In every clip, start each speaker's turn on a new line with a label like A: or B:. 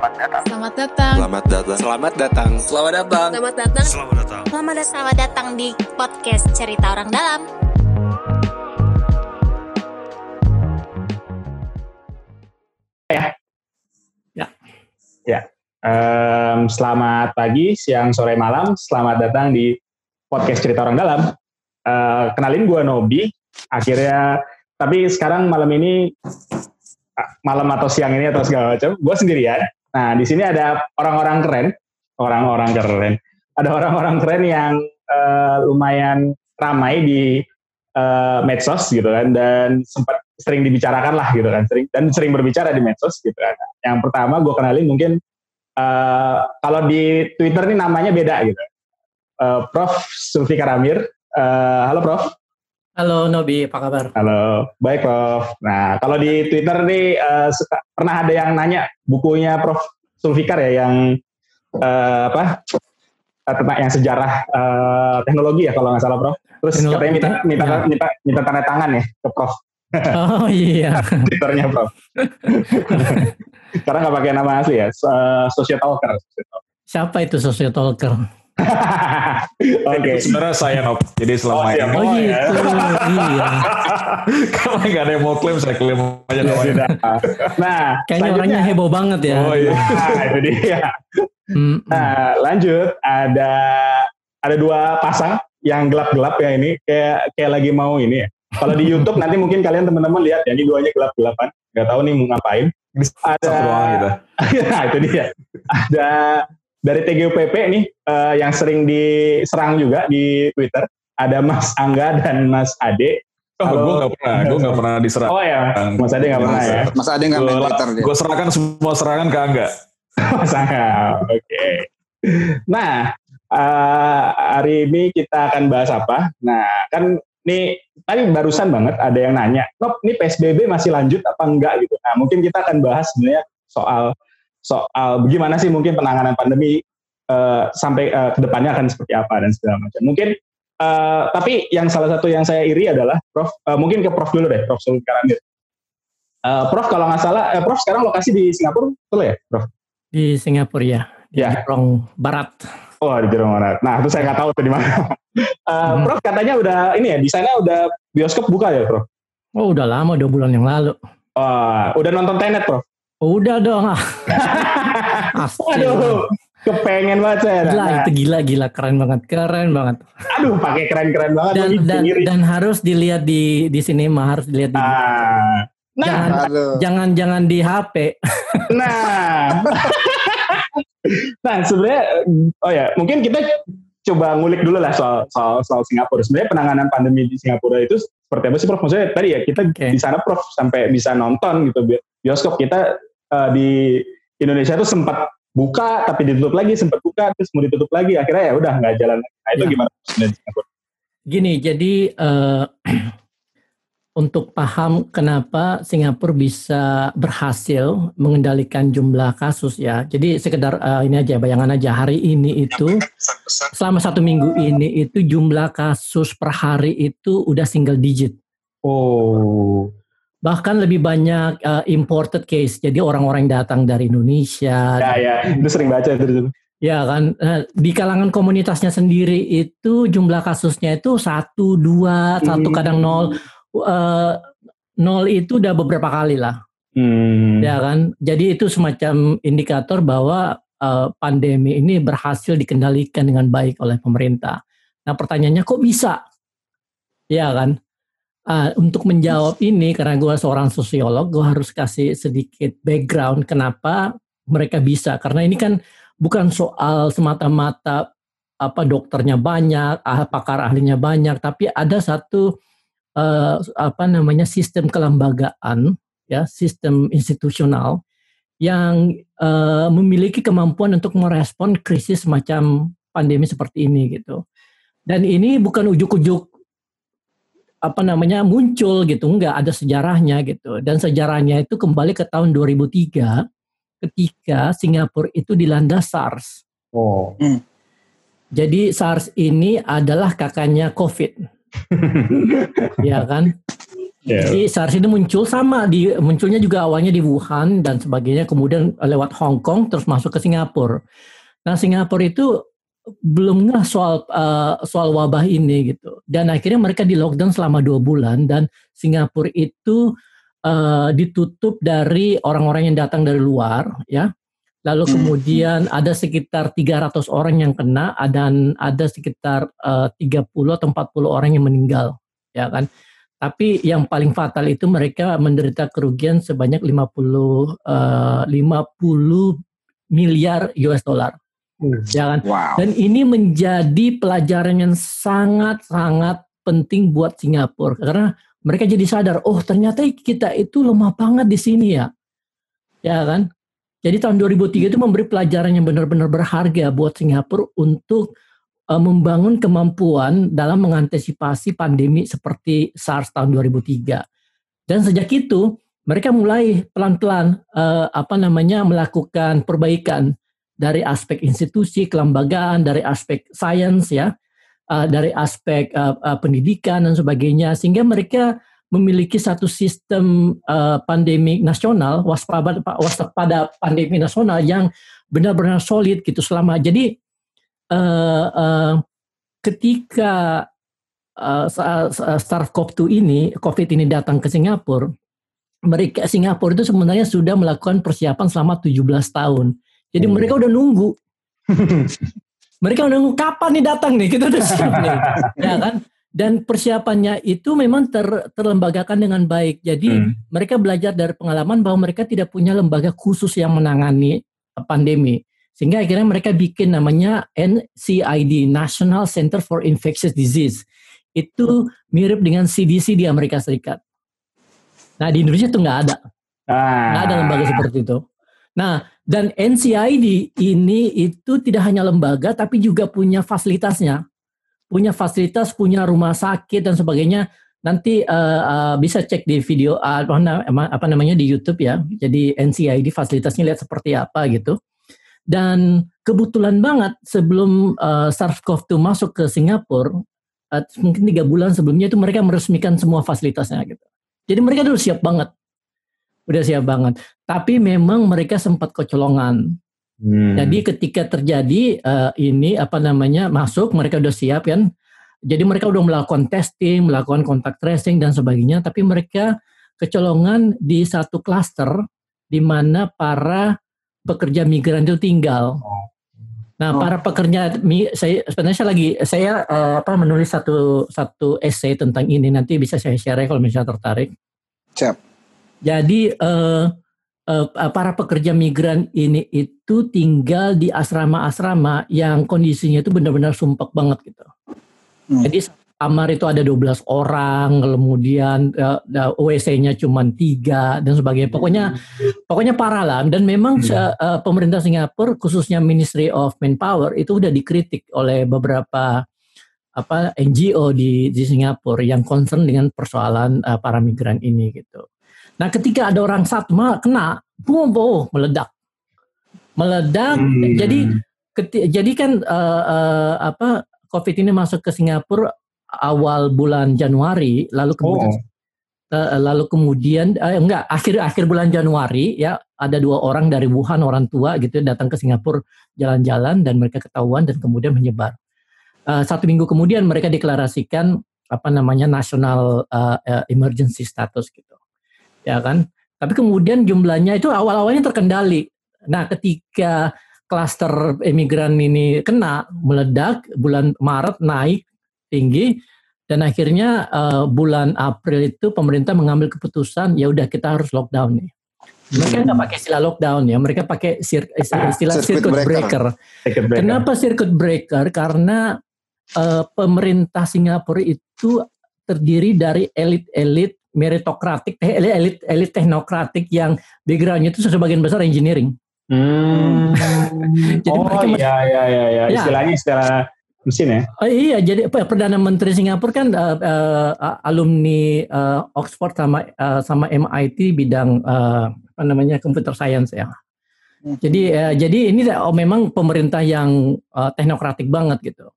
A: Selamat datang.
B: Selamat datang.
C: Selamat datang.
D: Selamat datang.
E: Selamat datang.
B: Selamat datang.
D: Selamat datang.
F: Selamat datang. Selamat datang di podcast Cerita Orang Dalam.
G: Ya, Em, selamat pagi, siang, sore, malam. Selamat datang di podcast cerita orang dalam. Eh, kenalin gue Nobi. Akhirnya, tapi sekarang malam ini, ah, malam atau siang ini atau segala macam, gue sendirian. Nah, di sini ada orang-orang keren, orang-orang keren. Ada orang-orang keren yang eh, lumayan ramai di eh, medsos gitu kan, dan sempat sering dibicarakan lah gitu kan, sering dan sering berbicara di medsos gitu kan. Yang pertama gue kenalin mungkin eh, kalau di Twitter ini namanya beda gitu. Eh, Prof. Sulfikar Amir. Eh, halo Prof.
E: Halo Nobi, apa kabar?
G: Halo, baik Prof. Nah, kalau di Twitter nih eh, suka- pernah ada yang nanya bukunya Prof. Sulfikar ya yang eh, apa eh, tentang yang sejarah eh, teknologi ya kalau nggak salah Prof. Terus
E: Teknologi,
G: katanya minta minta,
E: ya.
G: minta minta tanda tangan ya ke Prof.
E: Oh iya.
G: Twitternya Prof. Karena nggak pakai nama asli ya, uh, Sociotalker.
E: Siapa itu sociotalker?
G: Oke.
C: Itu sebenarnya saya Nob. Jadi selama
G: Oh, iya,
C: ini
E: Oh gitu. Iya.
C: karena nggak ada yang mau klaim, saya klaim aja
G: Ya. Nah,
E: Kayaknya orangnya heboh banget ya.
C: Oh iya.
G: Nah, itu dia. Nah, lanjut ada ada dua pasang yang gelap-gelap ya ini kayak kayak lagi mau ini ya. Kalau di YouTube nanti mungkin kalian teman-teman lihat ya ini duanya gelap-gelapan. Gak tahu nih mau ngapain. Ada
C: gitu.
G: nah, itu dia. Ada dari TGUPP nih eh, yang sering diserang juga di Twitter. Ada Mas Angga dan Mas Ade.
C: Oh,
G: Halo.
C: gue nggak pernah, gue nggak pernah diserang.
G: Oh ya, Mas Ade nggak pernah ya.
D: Mas Ade nggak main Twitter dia.
C: Gue serahkan semua serangan ke Angga.
G: Mas Angga, oke. Nah, eh, hari ini kita akan bahas apa? Nah, kan nih tadi barusan banget ada yang nanya, Rob, ini PSBB masih lanjut apa enggak gitu. Nah, mungkin kita akan bahas sebenarnya soal soal bagaimana sih mungkin penanganan pandemi eh, sampai eh, ke depannya akan seperti apa dan segala macam. Mungkin eh, tapi yang salah satu yang saya iri adalah Prof, eh, mungkin ke Prof dulu deh, Prof Sulfikar Amir. Eh, Prof kalau nggak salah, eh, Prof sekarang lokasi di Singapura, betul ya, Prof?
E: Di Singapura ya. Di
G: Ya.
E: Jepang Barat.
G: Oh di Jerman Barat. Nah itu saya nggak tahu tuh di mana. Eh,
E: Hmm.
G: Prof katanya udah ini ya di sana udah bioskop buka ya Prof.
E: Oh udah lama, dua bulan yang lalu.
G: Wah, udah nonton Tenet Prof.
E: Oh, udah dong. Ah.
G: Waduh, kepengen banget saya.
E: Gila,
G: Nah,
E: itu gila, gila. Keren banget. Keren banget.
G: aduh pakai keren-keren banget.
E: Dan, dan,
G: sendiri.
E: dan harus dilihat di di sinema, harus dilihat di
G: Ah, nah,
E: jangan,
D: Aduh.
E: jangan jangan di HP.
G: nah, nah sebenarnya oh ya mungkin kita coba ngulik dulu lah soal soal soal Singapura. Sebenarnya penanganan pandemi di Singapura itu seperti apa sih Prof? Maksudnya tadi ya kita
E: Oke.
G: di sana Prof sampai bisa nonton gitu bi- bioskop kita eh, di Indonesia itu sempat buka tapi ditutup lagi sempat buka terus mau ditutup lagi akhirnya ya udah nggak jalan. Nah itu
E: Ya.
G: gimana?
E: Gini, jadi eh, untuk paham kenapa Singapura bisa berhasil mengendalikan jumlah kasus ya. Jadi sekedar eh, ini aja bayangan aja hari ini itu selama satu minggu ini itu jumlah kasus per hari itu udah single digit.
G: Oh,
E: Bahkan lebih banyak eh, imported case. Jadi orang-orang yang datang dari Indonesia,
G: ya ya itu sering baca itu.
E: Ya kan, Eh, di kalangan komunitasnya sendiri itu jumlah kasusnya itu satu, dua, satu
G: Hmm.
E: kadang nol, Eh, nol itu udah beberapa kali lah,
G: Hmm.
E: ya kan. Jadi itu semacam indikator bahwa eh, pandemi ini berhasil dikendalikan dengan baik oleh pemerintah. Nah pertanyaannya kok bisa, ya kan? Ah, untuk menjawab ini karena gue seorang sosiolog, gue harus kasih sedikit background kenapa mereka bisa. Karena ini kan bukan soal semata-mata apa dokternya banyak, ah, pakar ahlinya banyak, tapi ada satu eh, apa namanya sistem kelembagaan, ya sistem institusional yang eh, memiliki kemampuan untuk merespon krisis semacam pandemi seperti ini gitu. Dan ini bukan ujuk-ujuk apa namanya muncul gitu, enggak ada sejarahnya gitu. Dan sejarahnya itu kembali ke tahun 2003 ketika Singapura itu dilanda SARS.
G: Oh.
E: Jadi SARS ini adalah kakaknya COVID, ya kan?
G: Ya.
E: Jadi SARS ini muncul sama di munculnya juga awalnya di Wuhan dan sebagainya, kemudian lewat Hong Kong terus masuk ke Singapura. Nah Singapura itu belum nggak soal uh, soal wabah ini gitu. Dan akhirnya mereka di lockdown selama dua bulan dan Singapura itu uh, ditutup dari orang-orang yang datang dari luar, ya. Lalu
A: Hmm.
E: kemudian ada sekitar 300 orang yang kena dan ada sekitar uh, 30 atau 40 orang yang meninggal, ya kan. Tapi yang paling fatal itu mereka menderita kerugian sebanyak 50 uh, 50 miliar US dollar. Ya kan?
A: Wow.
E: Dan ini menjadi pelajaran yang sangat-sangat penting buat Singapura karena mereka jadi sadar, oh ternyata kita itu lemah banget di sini ya. Ya kan? Jadi tahun 2003 itu memberi pelajaran yang benar-benar berharga buat Singapura untuk uh, membangun kemampuan dalam mengantisipasi pandemi seperti SARS tahun 2003. Dan sejak itu mereka mulai pelan-pelan uh, apa namanya melakukan perbaikan dari aspek institusi kelembagaan, dari aspek sains ya, uh, dari aspek uh, uh, pendidikan dan sebagainya. Sehingga mereka memiliki satu sistem uh, pandemi nasional waspada pandemi nasional yang benar-benar solid gitu selama. Jadi uh, uh, ketika uh, SARS-CoV-2 ini COVID ini datang ke Singapura mereka Singapura itu sebenarnya sudah melakukan persiapan selama 17 tahun jadi
G: Hmm.
E: mereka udah nunggu mereka udah nunggu kapan nih datang nih kita udah siap nih ya kan dan persiapannya itu memang ter, terlembagakan dengan baik. Jadi
G: Hmm.
E: mereka belajar dari pengalaman bahwa mereka tidak punya lembaga khusus yang menangani pandemi. Sehingga akhirnya mereka bikin namanya NCID, National Center for Infectious Disease. Itu mirip dengan CDC di Amerika Serikat. Nah di Indonesia itu nggak ada,
G: Ah.
E: nggak ada lembaga seperti itu. Nah dan NCID ini itu tidak hanya lembaga tapi juga punya fasilitasnya punya fasilitas, punya rumah sakit dan sebagainya. Nanti uh, uh, bisa cek di video uh, apa namanya di YouTube ya. Jadi NCID fasilitasnya lihat seperti apa gitu. Dan kebetulan banget sebelum uh, SARS-CoV-2 masuk ke Singapura, uh, mungkin tiga bulan sebelumnya itu mereka meresmikan semua fasilitasnya gitu. Jadi mereka udah siap banget, udah siap banget. Tapi memang mereka sempat kecolongan.
G: Hmm.
E: Jadi ketika terjadi uh, ini apa namanya masuk mereka udah siap kan. Jadi mereka udah melakukan testing, melakukan kontak tracing dan sebagainya tapi mereka kecolongan di satu klaster di mana para pekerja migran itu tinggal. Nah,
A: Oh.
E: para pekerja saya sebenarnya saya lagi saya uh, apa menulis satu satu essay tentang ini nanti bisa saya share kalau misalnya tertarik.
A: Siap.
E: Jadi eh, eh, para pekerja migran ini itu tinggal di asrama-asrama yang kondisinya itu benar-benar sumpek banget gitu.
A: Hmm.
E: Jadi kamar itu ada 12 orang, kemudian eh, da- WC-nya cuma tiga dan sebagainya. Pokoknya pokoknya parah lah. Dan memang
G: Hmm.
E: eh, pemerintah Singapura khususnya Ministry of Manpower itu udah dikritik oleh beberapa apa NGO di di Singapura yang concern dengan persoalan eh, para migran ini gitu. Nah, ketika ada orang satu malah kena, boom, boom, meledak, meledak.
G: Hmm.
E: Jadi, keti- jadi kan eh, eh, apa COVID ini masuk ke Singapura awal bulan Januari, lalu kemudian
G: Oh.
E: eh, lalu kemudian eh, enggak akhir akhir bulan Januari ya ada dua orang dari Wuhan orang tua gitu datang ke Singapura jalan-jalan dan mereka ketahuan dan kemudian menyebar. Eh, satu minggu kemudian mereka deklarasikan apa namanya national eh, emergency status gitu, ya kan? Tapi kemudian jumlahnya itu awal-awalnya terkendali. Nah, ketika klaster imigran ini kena meledak bulan Maret naik tinggi dan akhirnya eh, bulan April itu pemerintah mengambil keputusan ya udah kita harus lockdown nih. Mereka nggak pakai istilah lockdown ya, mereka pakai sir- istilah, istilah
A: Circuit
E: circuit
A: breaker.
E: breaker.
G: Circuit breaker.
E: Kenapa circuit breaker? Karena eh, pemerintah Singapura itu terdiri dari elit-elit meritokratik, eh, elit elit teknokratik yang backgroundnya itu sebagian besar engineering.
G: Hmm.
E: Jadi
G: oh
E: mereka
G: iya iya iya iya.
E: Ya.
G: Istilahnya istilah mesin ya.
E: Oh, iya, jadi apa, perdana menteri Singapura kan eh, eh, alumni eh, Oxford sama eh, sama MIT bidang eh, apa namanya computer science ya. Jadi eh, jadi ini oh, memang pemerintah yang eh, teknokratik banget gitu.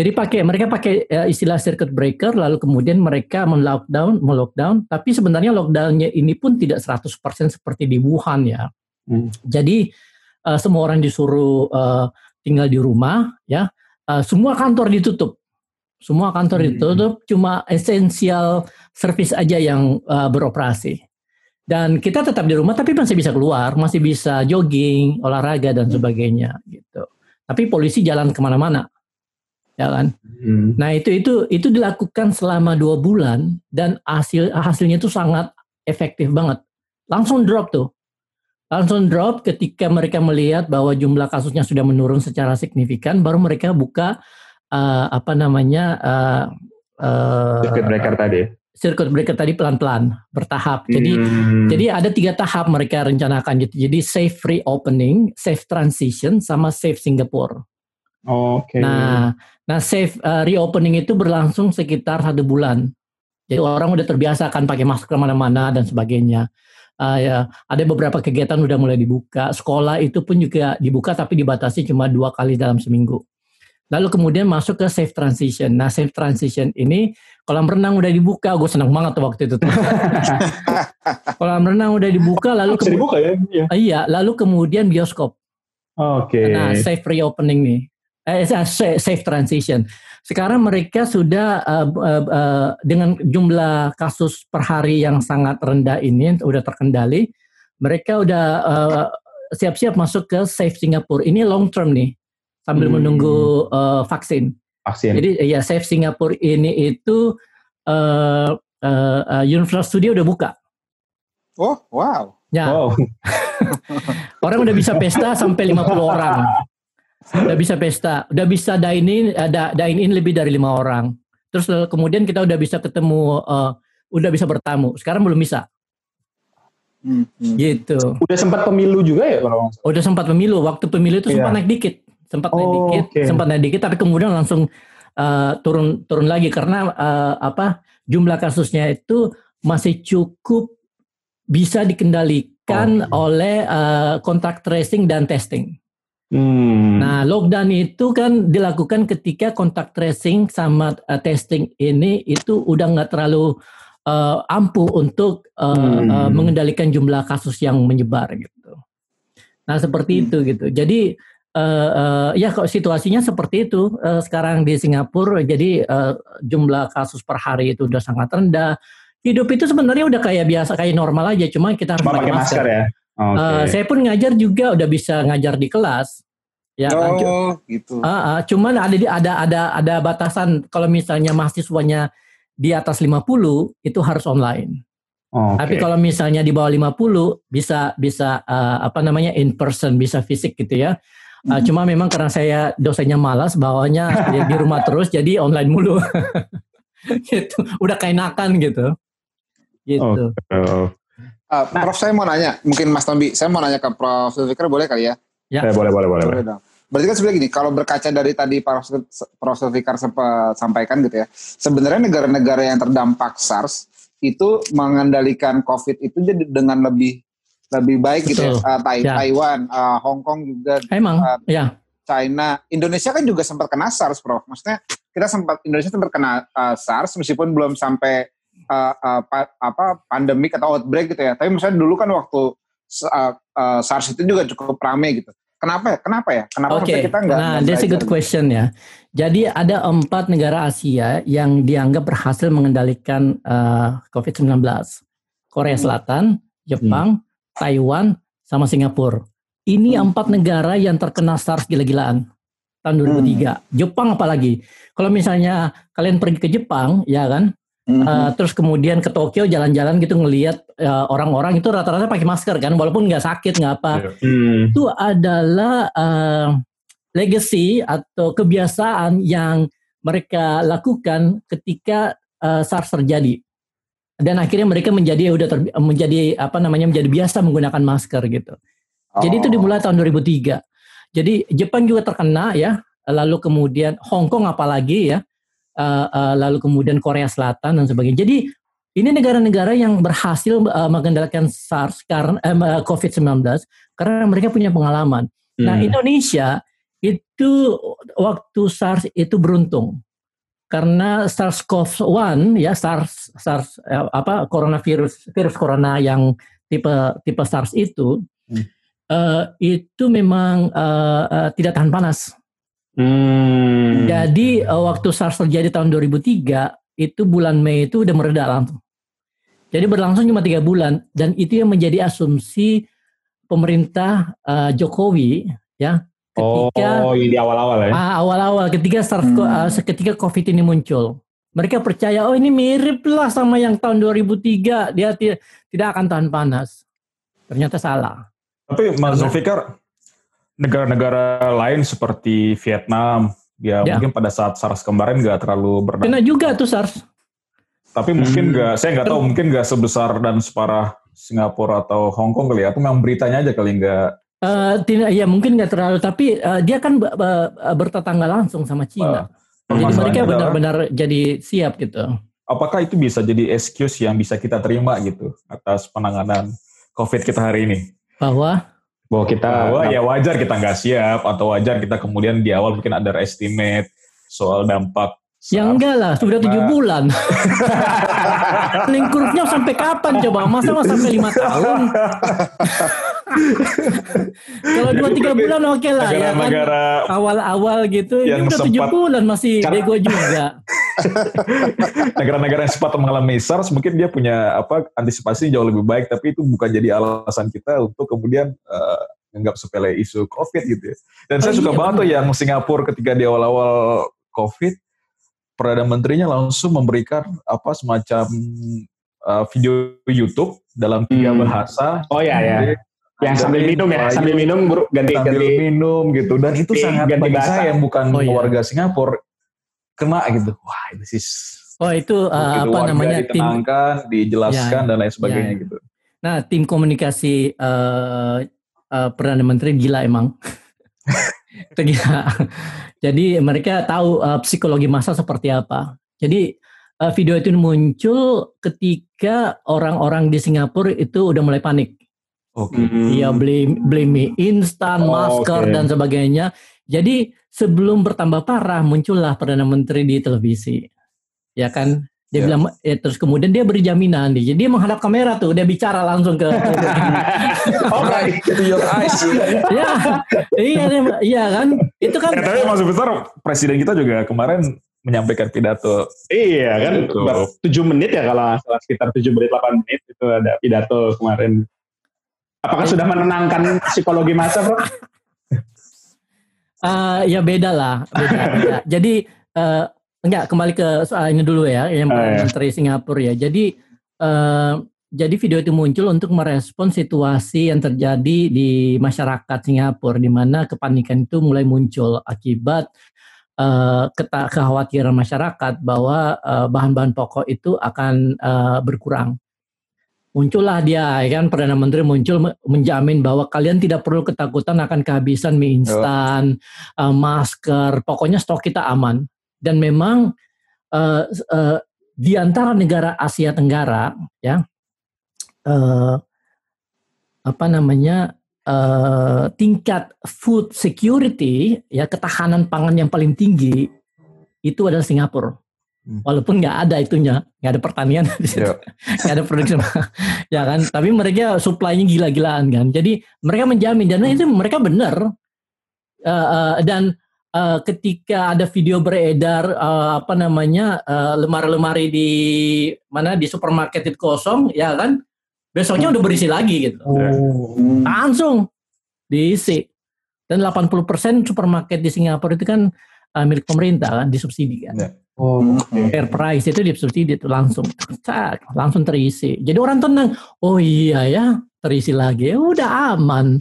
E: Jadi pakai mereka pakai uh, istilah circuit breaker lalu kemudian mereka melockdown, melockdown, tapi sebenarnya lockdownnya ini pun tidak 100% seperti di Wuhan ya. Hmm. Jadi uh, semua orang disuruh uh, tinggal di rumah ya. Uh, semua kantor ditutup. Semua kantor hmm. ditutup, cuma esensial service aja yang uh, beroperasi. Dan kita tetap di rumah tapi masih bisa keluar, masih bisa jogging, olahraga dan sebagainya gitu. Tapi polisi jalan ke mana-mana ya kan? Hmm. Nah itu itu itu dilakukan selama dua bulan dan hasil hasilnya itu sangat efektif banget. Langsung drop tuh, langsung drop ketika mereka melihat bahwa jumlah kasusnya sudah menurun secara signifikan, baru mereka buka uh, apa namanya uh,
G: uh, circuit breaker tadi.
E: Circuit breaker tadi pelan-pelan bertahap. Jadi hmm. jadi ada tiga tahap mereka rencanakan gitu. Jadi safe reopening, safe transition, sama safe Singapore.
G: Oke. Okay.
E: Nah, nah safe uh, reopening itu berlangsung sekitar satu bulan. Jadi orang udah terbiasa kan pakai masker ke mana-mana dan sebagainya. Uh, ya, ada beberapa kegiatan udah mulai dibuka. Sekolah itu pun juga dibuka tapi dibatasi cuma dua kali dalam seminggu. Lalu kemudian masuk ke safe transition. Nah safe transition ini kolam renang udah dibuka, gue senang banget waktu itu. Kolam renang udah dibuka, lalu
G: Bisa dibuka ya? Iya.
E: iya, lalu kemudian bioskop.
G: Oke. Okay.
E: Nah safe reopening nih eh, safe transition. Sekarang mereka sudah uh, uh, uh, dengan jumlah kasus per hari yang sangat rendah ini sudah terkendali, mereka udah uh, siap-siap masuk ke safe Singapore. Ini long term nih sambil hmm. menunggu uh, vaksin.
G: Vaksin.
E: Jadi ya safe Singapore ini itu uh, uh, uh, Universal Studio udah buka.
A: Oh, wow.
E: Ya.
G: Wow.
E: orang udah bisa pesta sampai 50 orang udah bisa pesta, udah bisa dine in, ada dine in lebih dari lima orang. Terus kemudian kita udah bisa ketemu, uh, udah bisa bertamu. Sekarang belum bisa. Hmm, hmm. Gitu.
G: Udah sempat pemilu juga ya kalau
E: Udah sempat pemilu. Waktu pemilu itu sempat yeah. naik dikit, sempat oh, naik dikit, okay. sempat naik dikit, tapi kemudian langsung uh, turun turun lagi karena uh, apa jumlah kasusnya itu masih cukup bisa dikendalikan oh. oleh uh, kontak tracing dan testing. Hmm. Nah, lockdown itu kan dilakukan ketika kontak tracing sama uh, testing ini itu udah nggak terlalu uh, ampuh untuk uh, hmm. uh, mengendalikan jumlah kasus yang menyebar gitu. Nah, seperti hmm. itu gitu. Jadi uh, uh, ya kok situasinya seperti itu uh, sekarang di Singapura. Jadi uh, jumlah kasus per hari itu udah sangat rendah. Hidup itu sebenarnya udah kayak biasa, kayak normal aja. Cuma kita harus
G: pakai masker. masker ya.
E: Okay. Uh, saya pun ngajar juga udah bisa ngajar di kelas.
A: Ya, oh, gitu.
E: Uh, uh, cuman ada ada ada ada batasan kalau misalnya mahasiswanya di atas 50 itu harus online. Oh, okay. Tapi kalau misalnya di bawah 50 bisa bisa uh, apa namanya in person, bisa fisik gitu ya. Uh, hmm. Cuma memang karena saya dosennya malas bawanya di, di rumah terus jadi online mulu. gitu. Udah kainakan gitu. Gitu.
A: Oh, Uh, nah, Prof saya mau nanya, mungkin Mas Tombi, saya mau nanya ke Prof Zulfikar boleh kali ya?
G: Ya, ya boleh, boleh, boleh. boleh
A: dong. Berarti kan sebenarnya gini, kalau berkaca dari tadi Prof Zulfikar sampaikan gitu ya, sebenarnya negara-negara yang terdampak SARS itu mengendalikan COVID itu jadi dengan lebih lebih baik Betul. gitu ya. Uh, tai ya. Taiwan, uh, Hong Kong juga.
E: Emang, uh, ya.
A: China, Indonesia kan juga sempat kena SARS, Prof. Maksudnya kita sempat Indonesia sempat kena uh, SARS meskipun belum sampai uh, uh, pa, apa pandemik atau outbreak gitu ya. Tapi misalnya dulu kan waktu uh, uh, SARS itu juga cukup ramai gitu. Kenapa? Kenapa ya? Kenapa
E: okay. kita nggak? Nah, that's a good question ya. Jadi ada empat negara Asia yang dianggap berhasil mengendalikan uh, COVID-19. Korea hmm. Selatan, Jepang, hmm. Taiwan, sama Singapura. Ini hmm. empat negara yang terkena SARS gila-gilaan tahun 2003. Hmm. Jepang apalagi. Kalau misalnya kalian pergi ke Jepang, ya kan, Mm-hmm. Uh, terus kemudian ke Tokyo jalan-jalan gitu ngelihat uh, orang-orang itu rata-rata pakai masker kan, walaupun nggak sakit nggak apa. Yeah. Mm. Itu adalah uh, legacy atau kebiasaan yang mereka lakukan ketika uh, SARS terjadi. Dan akhirnya mereka menjadi udah ter, menjadi apa namanya menjadi biasa menggunakan masker gitu. Oh. Jadi itu dimulai tahun 2003. Jadi Jepang juga terkena ya, lalu kemudian Hong Kong apalagi ya uh, uh, lalu kemudian Korea Selatan dan sebagainya. Jadi ini negara-negara yang berhasil uh, mengendalikan SARS karena uh, COVID-19 karena mereka punya pengalaman. Nah, hmm. Nah Indonesia itu waktu SARS itu beruntung karena SARS-CoV-1 ya SARS SARS eh, apa coronavirus virus corona yang tipe tipe SARS itu
C: Hmm.
E: eh, itu memang eh, eh, tidak tahan panas.
G: Hmm.
E: Jadi eh, waktu SARS terjadi tahun 2003 itu bulan Mei itu udah mereda langsung. Jadi berlangsung cuma tiga bulan dan itu yang menjadi asumsi pemerintah eh, Jokowi ya ketika
G: oh, ini di awal-awal ya.
E: Ah, awal-awal ketika SARS
A: Hmm.
E: uh, ketika COVID ini muncul, mereka percaya oh ini mirip lah sama yang tahun 2003 dia ti- tidak akan tahan panas. Ternyata salah.
C: Tapi Mas Zulfikar, negara-negara lain seperti Vietnam, ya,
E: Ya.
C: mungkin pada saat SARS kemarin nggak terlalu berdampak.
E: Kena juga tuh SARS.
C: Tapi mungkin
G: Hmm.
C: nggak, saya nggak tahu, mungkin nggak sebesar dan separah Singapura atau Hong Kong kali ya. Atau memang beritanya aja kali nggak.
E: Eh, tidak, ya mungkin nggak terlalu, tapi eh, dia kan be- be- bertetangga langsung sama Cina. Jadi
C: Permasalahannya
E: mereka benar-benar jadi siap gitu.
C: apakah itu bisa jadi excuse yang bisa kita terima gitu atas penanganan COVID kita hari ini?
E: Bahwa
G: Bahwa kita
C: Bahwa ya wajar kita nggak siap atau wajar kita kemudian di awal mungkin underestimate soal dampak.
E: ya enggak lah, sudah tujuh bulan. Lingkurnya sampai kapan coba? Masa masa sampai lima tahun? Kalau dua tiga bulan oke lah ya kan.
C: Negara-negara
E: awal-awal gitu ini
C: Yang
E: udah tujuh bulan masih
G: Karena-
E: bego juga
C: negara-negara yang sempat mengalami SARS mungkin dia punya apa antisipasi jauh lebih baik tapi itu bukan jadi alasan kita untuk kemudian eh, menganggap sepele isu COVID gitu ya. Dan saya
E: Oh,
C: suka
E: iya,
C: banget tuh yang Singapura ketika di awal-awal COVID perdana menterinya langsung memberikan apa semacam eh, video YouTube dalam tiga
G: Hmm.
C: bahasa
G: Oh ya ya. Yang sambil minum ya,
C: Melayu,
G: sambil minum buru- ganti
C: sambil
G: ganti.
C: minum gitu dan itu
G: ganti-
C: sangat
G: ganti
C: bagi
G: bahasa.
C: saya yang bukan
E: Oh, iya.
C: warga Singapura kena gitu wah ini sih
E: oh itu uh, apa
C: warga
E: namanya tim
C: ditenangkan, dijelaskan
E: Ya,
C: dan lain sebagainya
E: ya.
C: gitu.
E: nah tim komunikasi uh, uh, perdana menteri gila emang itu gila jadi mereka tahu uh, psikologi masa seperti apa jadi uh, video itu muncul ketika orang-orang di Singapura itu udah mulai panik
C: Oke.
G: Hmm.
E: Iya beli beli mie instan,
G: Oh,
E: masker
G: oke.
E: dan sebagainya. Jadi sebelum bertambah parah muncullah perdana menteri di televisi, ya kan? Dia
C: Ya.
E: bilang, ya, terus kemudian dia beri jaminan, dia jadi dia menghadap kamera tuh, dia bicara langsung ke,
G: Oh,
C: to your eyes.
E: ya, iya, iya kan? Itu kan,
C: Eh, tapi maksud besar presiden kita juga kemarin menyampaikan pidato.
G: Iya kan, ber- tujuh menit ya kalau salah sekitar tujuh menit 8 menit itu ada pidato kemarin. Apakah sudah menenangkan psikologi masa, bro?
E: eh, ya beda lah, beda, beda. Jadi eh, enggak kembali ke soal ini dulu ya, yang
G: Oh, iya.
E: menteri Singapura ya. Jadi eh, jadi video itu muncul untuk merespon situasi yang terjadi di masyarakat Singapura di mana kepanikan itu mulai muncul akibat eh, keta- kekhawatiran masyarakat bahwa bahan-bahan pokok itu akan eh, berkurang. Muncullah dia, ya kan perdana menteri muncul me- menjamin bahwa kalian tidak perlu ketakutan akan kehabisan mie instan, eh, masker, pokoknya stok kita aman. Dan memang eh, eh, di antara negara Asia Tenggara, ya, eh, apa namanya eh, tingkat food security, ya ketahanan pangan yang paling tinggi itu adalah Singapura.
C: Hmm.
E: Walaupun nggak ada itunya, nggak ada pertanian di situ,
C: Ya.
E: nggak ada produksi, ya kan. Tapi mereka supply-nya gila-gilaan kan. Jadi mereka menjamin dan itu mereka benar. Eh, eh, dan eh, ketika ada video beredar eh, apa namanya eh, lemari-lemari di mana di supermarket itu kosong, ya kan. Besoknya udah berisi lagi gitu. Langsung diisi. Dan 80% supermarket di Singapura itu kan eh, milik pemerintah kan, disubsidi kan.
C: Ya.
G: Oh,
E: Fair price itu disubsidi itu langsung Cak, langsung terisi. Jadi orang tenang, oh iya ya, terisi lagi. Ya udah aman.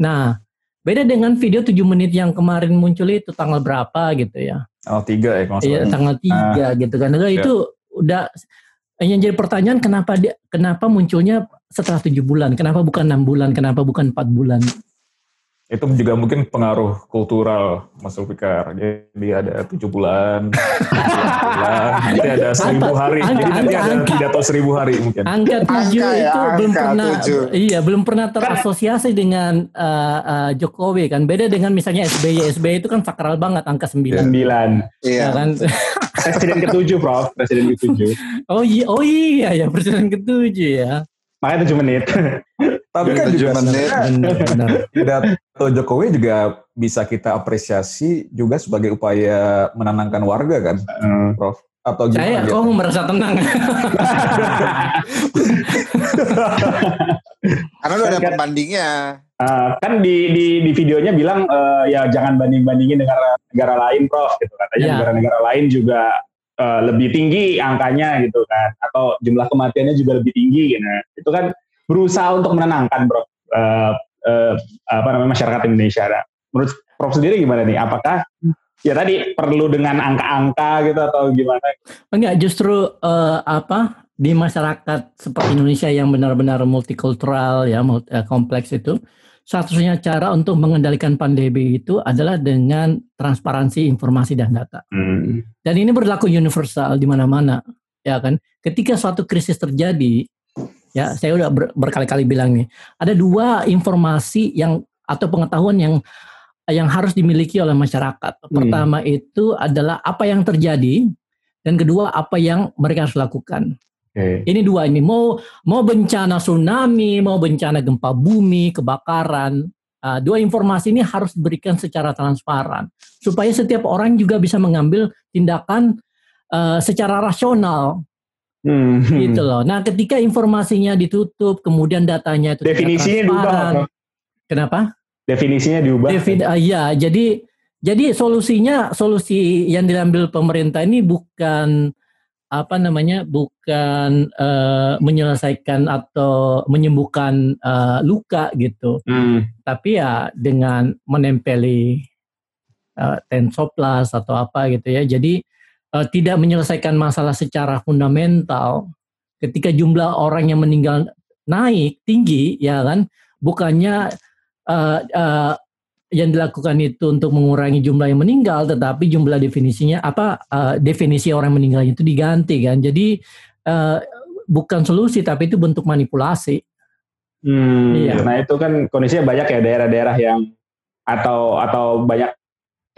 E: Nah, beda dengan video 7 menit yang kemarin muncul itu tanggal berapa gitu ya.
C: Oh tiga ya kalau
E: Iya,
C: salah.
E: tanggal 3 gitu kan. Nah, itu udah yang jadi pertanyaan kenapa dia kenapa munculnya setelah tujuh bulan? Kenapa bukan enam bulan? Kenapa bukan empat bulan?
C: Itu juga mungkin pengaruh kultural Mas Ulfikar. Jadi ada tujuh bulan, bulan, nanti ada seribu hari.
E: Angka,
C: Jadi nanti
E: angka,
C: ada
E: angka.
C: pidato seribu hari mungkin.
E: Angka tujuh
A: Angka ya,
E: itu belum
A: angka
E: pernah,
A: tujuh.
E: iya belum pernah terasosiasi dengan uh, uh, Jokowi kan. Beda dengan misalnya SBY, SBY itu kan sakral banget angka sembilan,
G: Sembilan.
E: ya
A: Iya.
E: kan.
G: Presiden ketujuh, Prof. Presiden ketujuh.
E: Oh iya, oh iya ya presiden ketujuh ya.
G: Makanya tujuh menit.
C: Tapi kan juga pidato Jokowi juga bisa kita apresiasi juga sebagai upaya menenangkan warga kan,
G: Hmm.
C: Prof? Atau
E: Saya
C: gimana?
E: kok merasa tenang.
A: Karena udah ada
G: Kan-
A: pembandingnya.
G: Uh, kan di, di di videonya bilang uh, ya jangan banding bandingin negara negara lain, Prof. Gitu katanya
E: Iya.
G: negara-negara lain juga uh, lebih tinggi angkanya gitu kan, atau jumlah kematiannya juga lebih tinggi. Gitu. Itu kan berusaha untuk menenangkan, Prof. Uh, uh, apa namanya masyarakat Indonesia. Nah, menurut Prof sendiri gimana nih? Apakah ya tadi perlu dengan angka-angka gitu atau gimana?
E: Enggak, justru eh, apa di masyarakat seperti Indonesia yang benar-benar multikultural ya, multi- kompleks itu, satu-satunya cara untuk mengendalikan pandemi itu adalah dengan transparansi informasi dan data.
G: Hmm.
E: Dan ini berlaku universal di mana-mana, ya kan? Ketika suatu krisis terjadi, ya saya udah ber- berkali-kali bilang nih, ada dua informasi yang atau pengetahuan yang yang harus dimiliki oleh masyarakat. Pertama itu adalah apa yang terjadi, dan kedua apa yang mereka harus lakukan.
G: Oke.
E: Ini dua ini mau mau bencana tsunami, mau bencana gempa bumi, kebakaran. ah, dua informasi ini harus diberikan secara transparan supaya setiap orang juga bisa mengambil tindakan eh, secara rasional
G: Hmm.
E: gitu loh. Nah, ketika informasinya ditutup, kemudian datanya itu tidak
G: Definisinya diubah.
E: Kenapa?
G: Definisinya diubah.
E: David, ah, iya, jadi jadi solusinya solusi yang diambil pemerintah ini bukan apa namanya bukan eh, menyelesaikan atau menyembuhkan eh, luka gitu,
G: Hmm.
E: tapi ya dengan menempeli eh, tensoplas atau apa gitu ya. Jadi eh, tidak menyelesaikan masalah secara fundamental. Ketika jumlah orang yang meninggal naik tinggi, ya kan, bukannya eh, eh, yang dilakukan itu untuk mengurangi jumlah yang meninggal, tetapi jumlah definisinya apa eh, definisi orang meninggal itu diganti kan. Jadi eh, bukan solusi, tapi itu bentuk manipulasi.
G: Hmm,
E: Iya.
G: Nah itu kan kondisinya banyak ya daerah-daerah yang atau atau banyak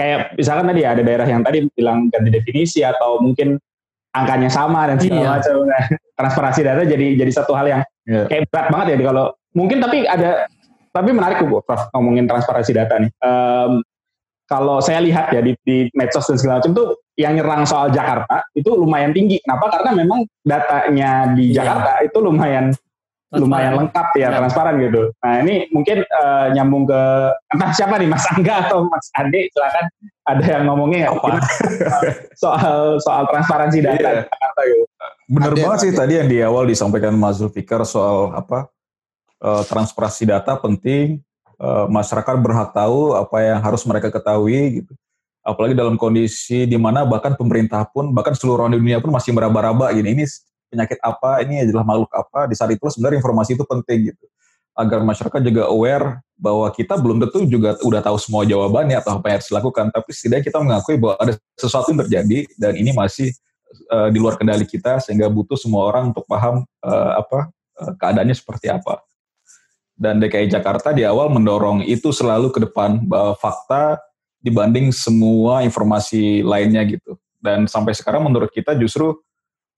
G: kayak misalkan tadi ada daerah yang tadi bilang ganti definisi atau mungkin angkanya sama dan segala
E: Iya.
G: macam. Nah, transparansi data jadi jadi satu hal yang
C: Iya.
G: kayak berat banget ya kalau mungkin tapi ada tapi menarik tuh Prof ngomongin transparansi data nih. Em, kalau saya lihat ya di, di medsos dan segala macam tuh yang nyerang soal Jakarta itu lumayan tinggi. Kenapa? Karena memang datanya di
E: Iya.
G: Jakarta itu lumayan lumayan lengkap ya,
E: Ya.
G: transparan gitu. Nah ini mungkin eh, nyambung ke entah siapa nih Mas Angga atau Mas Andi silakan ada yang ngomongnya?
C: Apa?
G: Soal soal transparansi data
C: Iya.
G: gitu.
C: Bener
A: Ada,
C: banget sih tadi yang di awal disampaikan Mas Zulfikar soal apa eh, transparansi data penting, eh, masyarakat berhak tahu apa yang harus mereka ketahui gitu. Apalagi dalam kondisi di mana bahkan pemerintah pun bahkan seluruh orang di dunia pun masih meraba-raba gini ini penyakit apa, ini adalah makhluk apa. Di saat itu sebenarnya informasi itu penting gitu. Agar masyarakat juga aware bahwa kita belum tentu juga udah tahu semua jawabannya atau apa yang harus dilakukan, tapi setidaknya kita mengakui bahwa ada sesuatu yang terjadi dan ini masih eh, di luar kendali kita sehingga butuh semua orang untuk paham eh, apa eh, keadaannya seperti apa. Dan DKI Jakarta di awal mendorong itu selalu ke depan bahwa fakta dibanding semua informasi lainnya gitu. Dan sampai sekarang menurut kita justru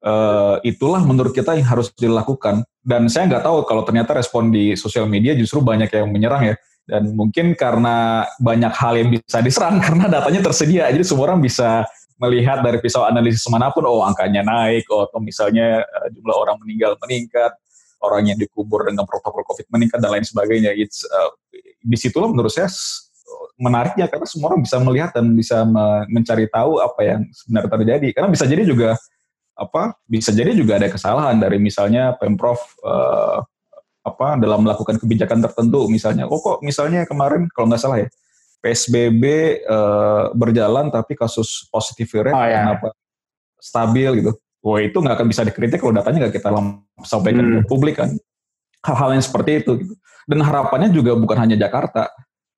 C: eh, itulah menurut kita yang harus dilakukan. Dan saya nggak tahu kalau ternyata respon di sosial media justru banyak yang menyerang ya. Dan mungkin karena banyak hal yang bisa diserang karena datanya tersedia, jadi semua orang bisa melihat dari pisau analisis mana pun, oh angkanya naik, oh atau misalnya eh, jumlah orang meninggal meningkat, orang yang dikubur dengan protokol COVID meningkat dan lain sebagainya. It's, uh, di situlah menurut saya menariknya karena semua orang bisa melihat dan bisa me- mencari tahu apa yang sebenarnya terjadi. Karena bisa jadi juga apa bisa jadi juga ada kesalahan dari misalnya pemprov eh, apa dalam melakukan kebijakan tertentu misalnya oh kok misalnya kemarin kalau nggak salah ya psbb eh, berjalan tapi kasus positif rate
G: Oh, ya.
C: kenapa stabil gitu Wah itu nggak akan bisa dikritik kalau datanya nggak kita sampaikan
G: Hmm.
C: ke publik kan hal-hal yang seperti itu gitu. dan harapannya juga bukan hanya Jakarta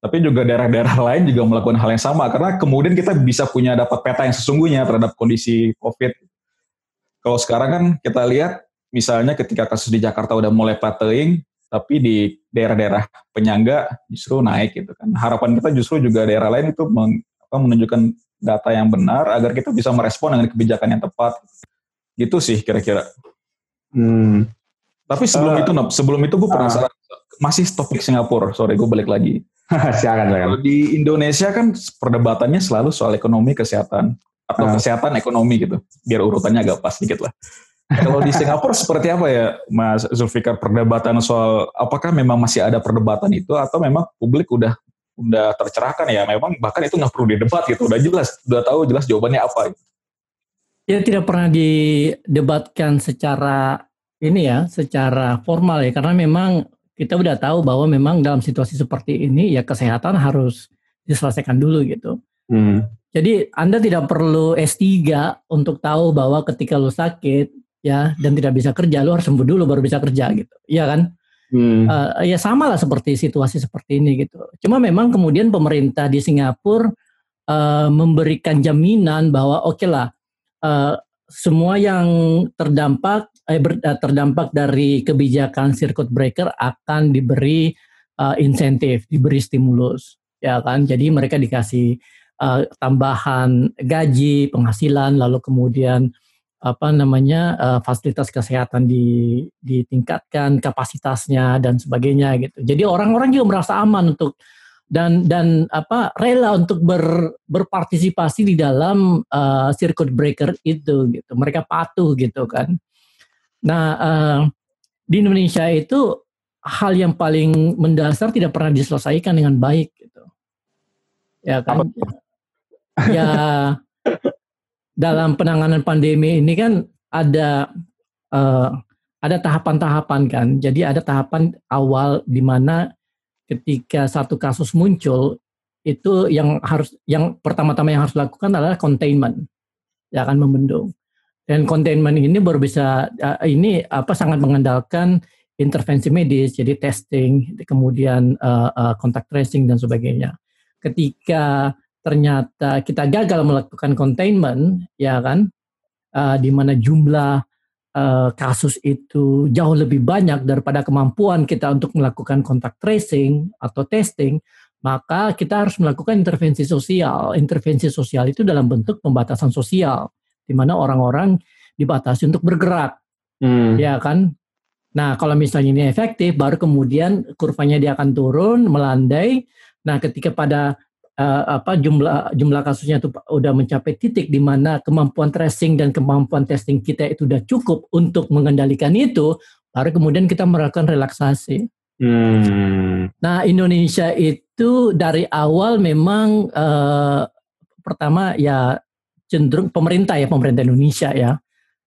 C: tapi juga daerah-daerah lain juga melakukan hal yang sama karena kemudian kita bisa punya dapat peta yang sesungguhnya terhadap kondisi COVID. Kalau sekarang kan kita lihat misalnya ketika kasus di Jakarta udah mulai plateauing, tapi di daerah-daerah penyangga justru naik gitu kan. Harapan kita justru juga daerah lain itu apa, menunjukkan data yang benar agar kita bisa merespon dengan kebijakan yang tepat. Gitu sih kira-kira.
G: Hmm.
C: Tapi sebelum
G: Uh,
C: itu, Nob, sebelum itu gue penasaran, masih topik Singapura, sorry gue balik lagi.
G: silakan, silakan.
C: Di Indonesia kan perdebatannya selalu soal ekonomi kesehatan atau
G: Ah.
C: kesehatan ekonomi gitu. Biar urutannya agak pas dikit lah. Kalau di Singapura seperti apa ya Mas Zulfikar perdebatan soal apakah memang masih ada perdebatan itu atau memang publik udah udah tercerahkan ya memang bahkan itu nggak perlu didebat gitu udah jelas udah tahu jelas jawabannya apa gitu.
E: Ya tidak pernah didebatkan secara ini ya, secara formal ya, karena memang kita udah tahu bahwa memang dalam situasi seperti ini ya kesehatan harus diselesaikan dulu gitu.
G: Hmm.
E: Jadi Anda tidak perlu S3 untuk tahu bahwa ketika lu sakit ya dan tidak bisa kerja, lu harus sembuh dulu baru bisa kerja gitu. Iya kan?
G: Hmm.
E: Eh, ya sama lah seperti situasi seperti ini gitu. Cuma memang kemudian pemerintah di Singapura eh, memberikan jaminan bahwa oke lah eh, semua yang terdampak eh, ber- eh, terdampak dari kebijakan circuit breaker akan diberi eh, insentif, diberi stimulus, ya kan? Jadi mereka dikasih eh, tambahan gaji, penghasilan, lalu kemudian apa namanya eh, fasilitas kesehatan di, ditingkatkan kapasitasnya dan sebagainya gitu. Jadi orang-orang juga merasa aman untuk dan dan apa rela untuk ber, berpartisipasi di dalam eh, circuit breaker itu gitu. Mereka patuh gitu kan. Nah eh, di Indonesia itu hal yang paling mendasar tidak pernah diselesaikan dengan baik gitu. Ya kan? Ya dalam penanganan pandemi ini kan ada eh, ada tahapan-tahapan kan. Jadi ada tahapan awal di mana ketika satu kasus muncul itu yang harus yang pertama-tama yang harus dilakukan adalah containment. Ya akan membendung. Dan containment ini baru bisa eh, ini apa sangat mengandalkan intervensi medis, jadi testing, kemudian eh, eh, contact tracing dan sebagainya. Ketika ternyata kita gagal melakukan containment, ya kan, eh, di mana jumlah eh, kasus itu jauh lebih banyak daripada kemampuan kita untuk melakukan contact tracing atau testing, maka kita harus melakukan intervensi sosial. Intervensi sosial itu dalam bentuk pembatasan sosial, di mana orang-orang dibatasi untuk bergerak,
G: Hmm.
E: ya kan. Nah, kalau misalnya ini efektif, baru kemudian kurvanya dia akan turun, melandai. Nah, ketika pada eh, apa jumlah jumlah kasusnya itu udah mencapai titik di mana kemampuan tracing dan kemampuan testing kita itu udah cukup untuk mengendalikan itu, baru kemudian kita melakukan relaksasi.
G: Hmm.
E: Nah, Indonesia itu dari awal memang eh, pertama ya cenderung pemerintah ya pemerintah Indonesia ya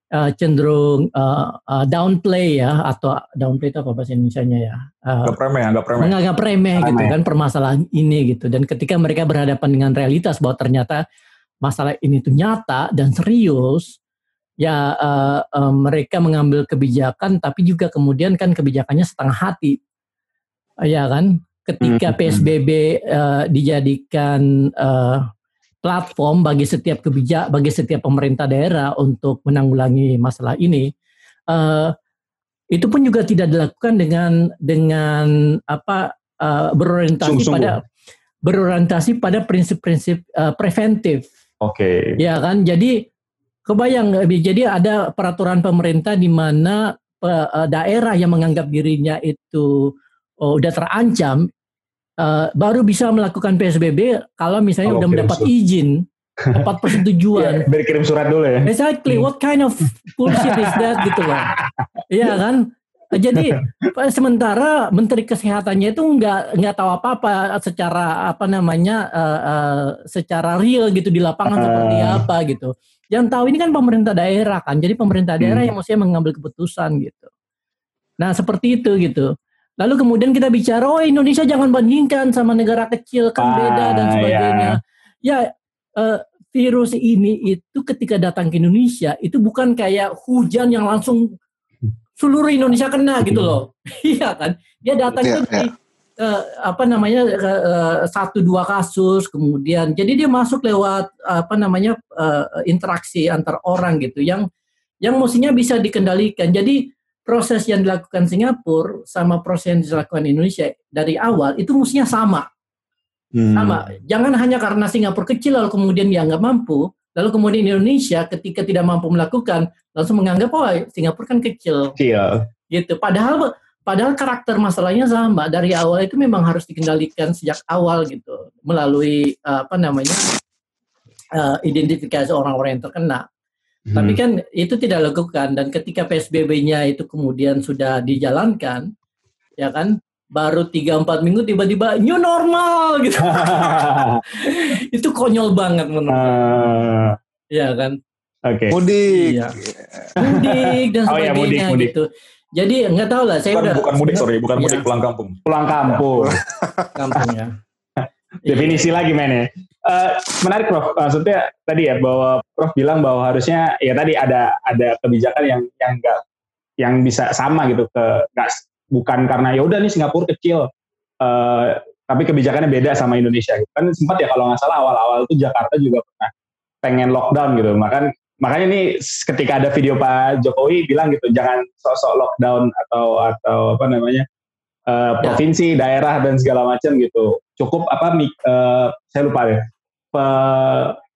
E: eh, cenderung eh, eh, downplay ya atau downplay itu apa bahasa Indonesia-nya ya? Eh,
C: Anggap remeh, anggap remeh.
E: menganggap remeh gitu kan permasalahan ini gitu. Dan ketika mereka berhadapan dengan realitas bahwa ternyata masalah ini tuh nyata dan serius ya eh, eh, mereka mengambil kebijakan tapi juga kemudian kan kebijakannya setengah hati. Ya kan? Ketika
G: Hmm.
E: PSBB eh, dijadikan eh, platform bagi setiap kebijak bagi setiap pemerintah daerah untuk menanggulangi masalah ini eh, itu pun juga tidak dilakukan dengan dengan apa eh, berorientasi
G: Sungguh-sungguh.
E: pada berorientasi pada prinsip-prinsip eh, preventif
G: Oke.
E: Ya kan, jadi kebayang jadi ada peraturan pemerintah di mana eh, daerah yang menganggap dirinya itu oh, udah terancam eh, baru bisa melakukan PSBB kalau misalnya
G: Kalau
E: udah mendapat
G: surat.
E: izin, dapat persetujuan.
G: Biar kirim surat dulu ya.
E: Exactly, what kind of bullshit is that gitu loh. Iya kan? Jadi sementara Menteri Kesehatannya itu nggak nggak tahu apa-apa secara apa namanya eh, eh, secara real gitu di lapangan seperti
G: Ah.
E: apa gitu. Yang tahu ini kan pemerintah daerah kan. Jadi pemerintah daerah
G: Hmm.
E: yang mestinya mengambil keputusan gitu. Nah seperti itu gitu. Lalu kemudian kita bicara, oh Indonesia jangan bandingkan sama negara kecil kan beda dan
G: Ah,
E: sebagainya. Ya eh, virus ini itu ketika datang ke Indonesia itu bukan kayak hujan yang langsung seluruh Indonesia kena gitu loh. Iya kan? Dia datang
A: Iya,
E: itu di uh, apa namanya uh, satu dua kasus kemudian jadi dia masuk lewat apa namanya uh, interaksi antar orang gitu yang yang mestinya bisa dikendalikan jadi proses yang dilakukan Singapura sama proses yang dilakukan Indonesia dari awal itu mestinya sama. Hmm. sama. Jangan hanya karena Singapura kecil lalu kemudian dia nggak mampu lalu kemudian Indonesia ketika tidak mampu melakukan langsung menganggap oh Singapura kan kecil.
G: Kecil
E: gitu. Padahal Padahal karakter masalahnya sama. Dari awal itu memang harus dikendalikan sejak awal gitu melalui uh, apa namanya uh, identifikasi orang-orang yang terkena. Hmm. Tapi kan itu tidak dilakukan dan ketika PSBB-nya itu kemudian sudah dijalankan, ya kan baru 3-4 minggu tiba-tiba new normal gitu. itu konyol banget menurut uh, Ya kan.
A: Oke. Okay. Mudik. Iya.
E: Mudik dan sebagainya oh, ya, mudik, mudik. gitu. Jadi nggak tahu lah, saya
C: bukan,
E: udah
C: bukan mudik sorry, bukan mudik ya. pulang kampung.
G: Pulang kampung.
E: kampung ya.
G: Definisi lagi men ya. Uh, menarik Prof. Maksudnya tadi ya bahwa Prof bilang bahwa harusnya ya tadi ada ada kebijakan yang yang enggak yang bisa sama gitu ke gak, bukan karena ya udah nih Singapura kecil uh, tapi kebijakannya beda sama Indonesia gitu. Kan sempat ya kalau nggak salah awal-awal itu Jakarta juga pernah pengen lockdown gitu. Makan makanya ini ketika ada video Pak Jokowi bilang gitu jangan sosok lockdown atau atau apa namanya uh, provinsi ya. daerah dan segala macam gitu cukup apa uh, saya lupa ya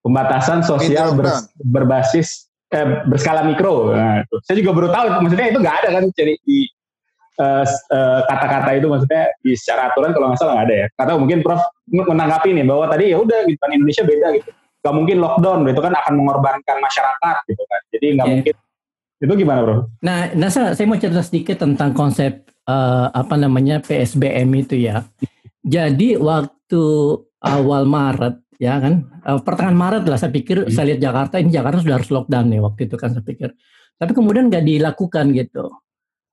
G: pembatasan sosial ber, berbasis eh, berskala mikro nah, itu. saya juga baru tahu maksudnya itu nggak ada kan jadi di uh, uh, kata-kata itu maksudnya di secara aturan kalau nggak salah nggak ada ya kata mungkin Prof menanggapi nih bahwa tadi ya udah gitu kan Indonesia beda gitu nggak mungkin lockdown itu kan akan mengorbankan masyarakat gitu kan jadi nggak yeah. mungkin itu gimana bro?
E: Nah, Nasa saya mau cerita sedikit tentang konsep uh, apa namanya PSBM itu ya. Jadi waktu awal Maret ya kan uh, pertengahan Maret lah saya pikir hmm. saya lihat Jakarta ini Jakarta sudah harus lockdown nih waktu itu kan saya pikir. Tapi kemudian nggak dilakukan gitu.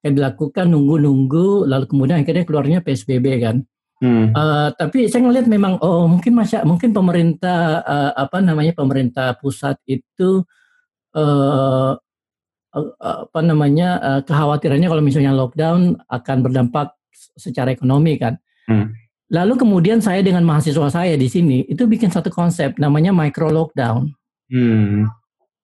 E: Yang dilakukan nunggu-nunggu lalu kemudian akhirnya keluarnya PSBB kan. Hmm. Uh, tapi saya ngelihat memang oh mungkin masya mungkin pemerintah uh, apa namanya pemerintah pusat itu uh, uh, apa namanya uh, kekhawatirannya kalau misalnya lockdown akan berdampak secara ekonomi kan. Hmm. Lalu kemudian saya dengan mahasiswa saya di sini itu bikin satu konsep namanya micro lockdown. Hmm.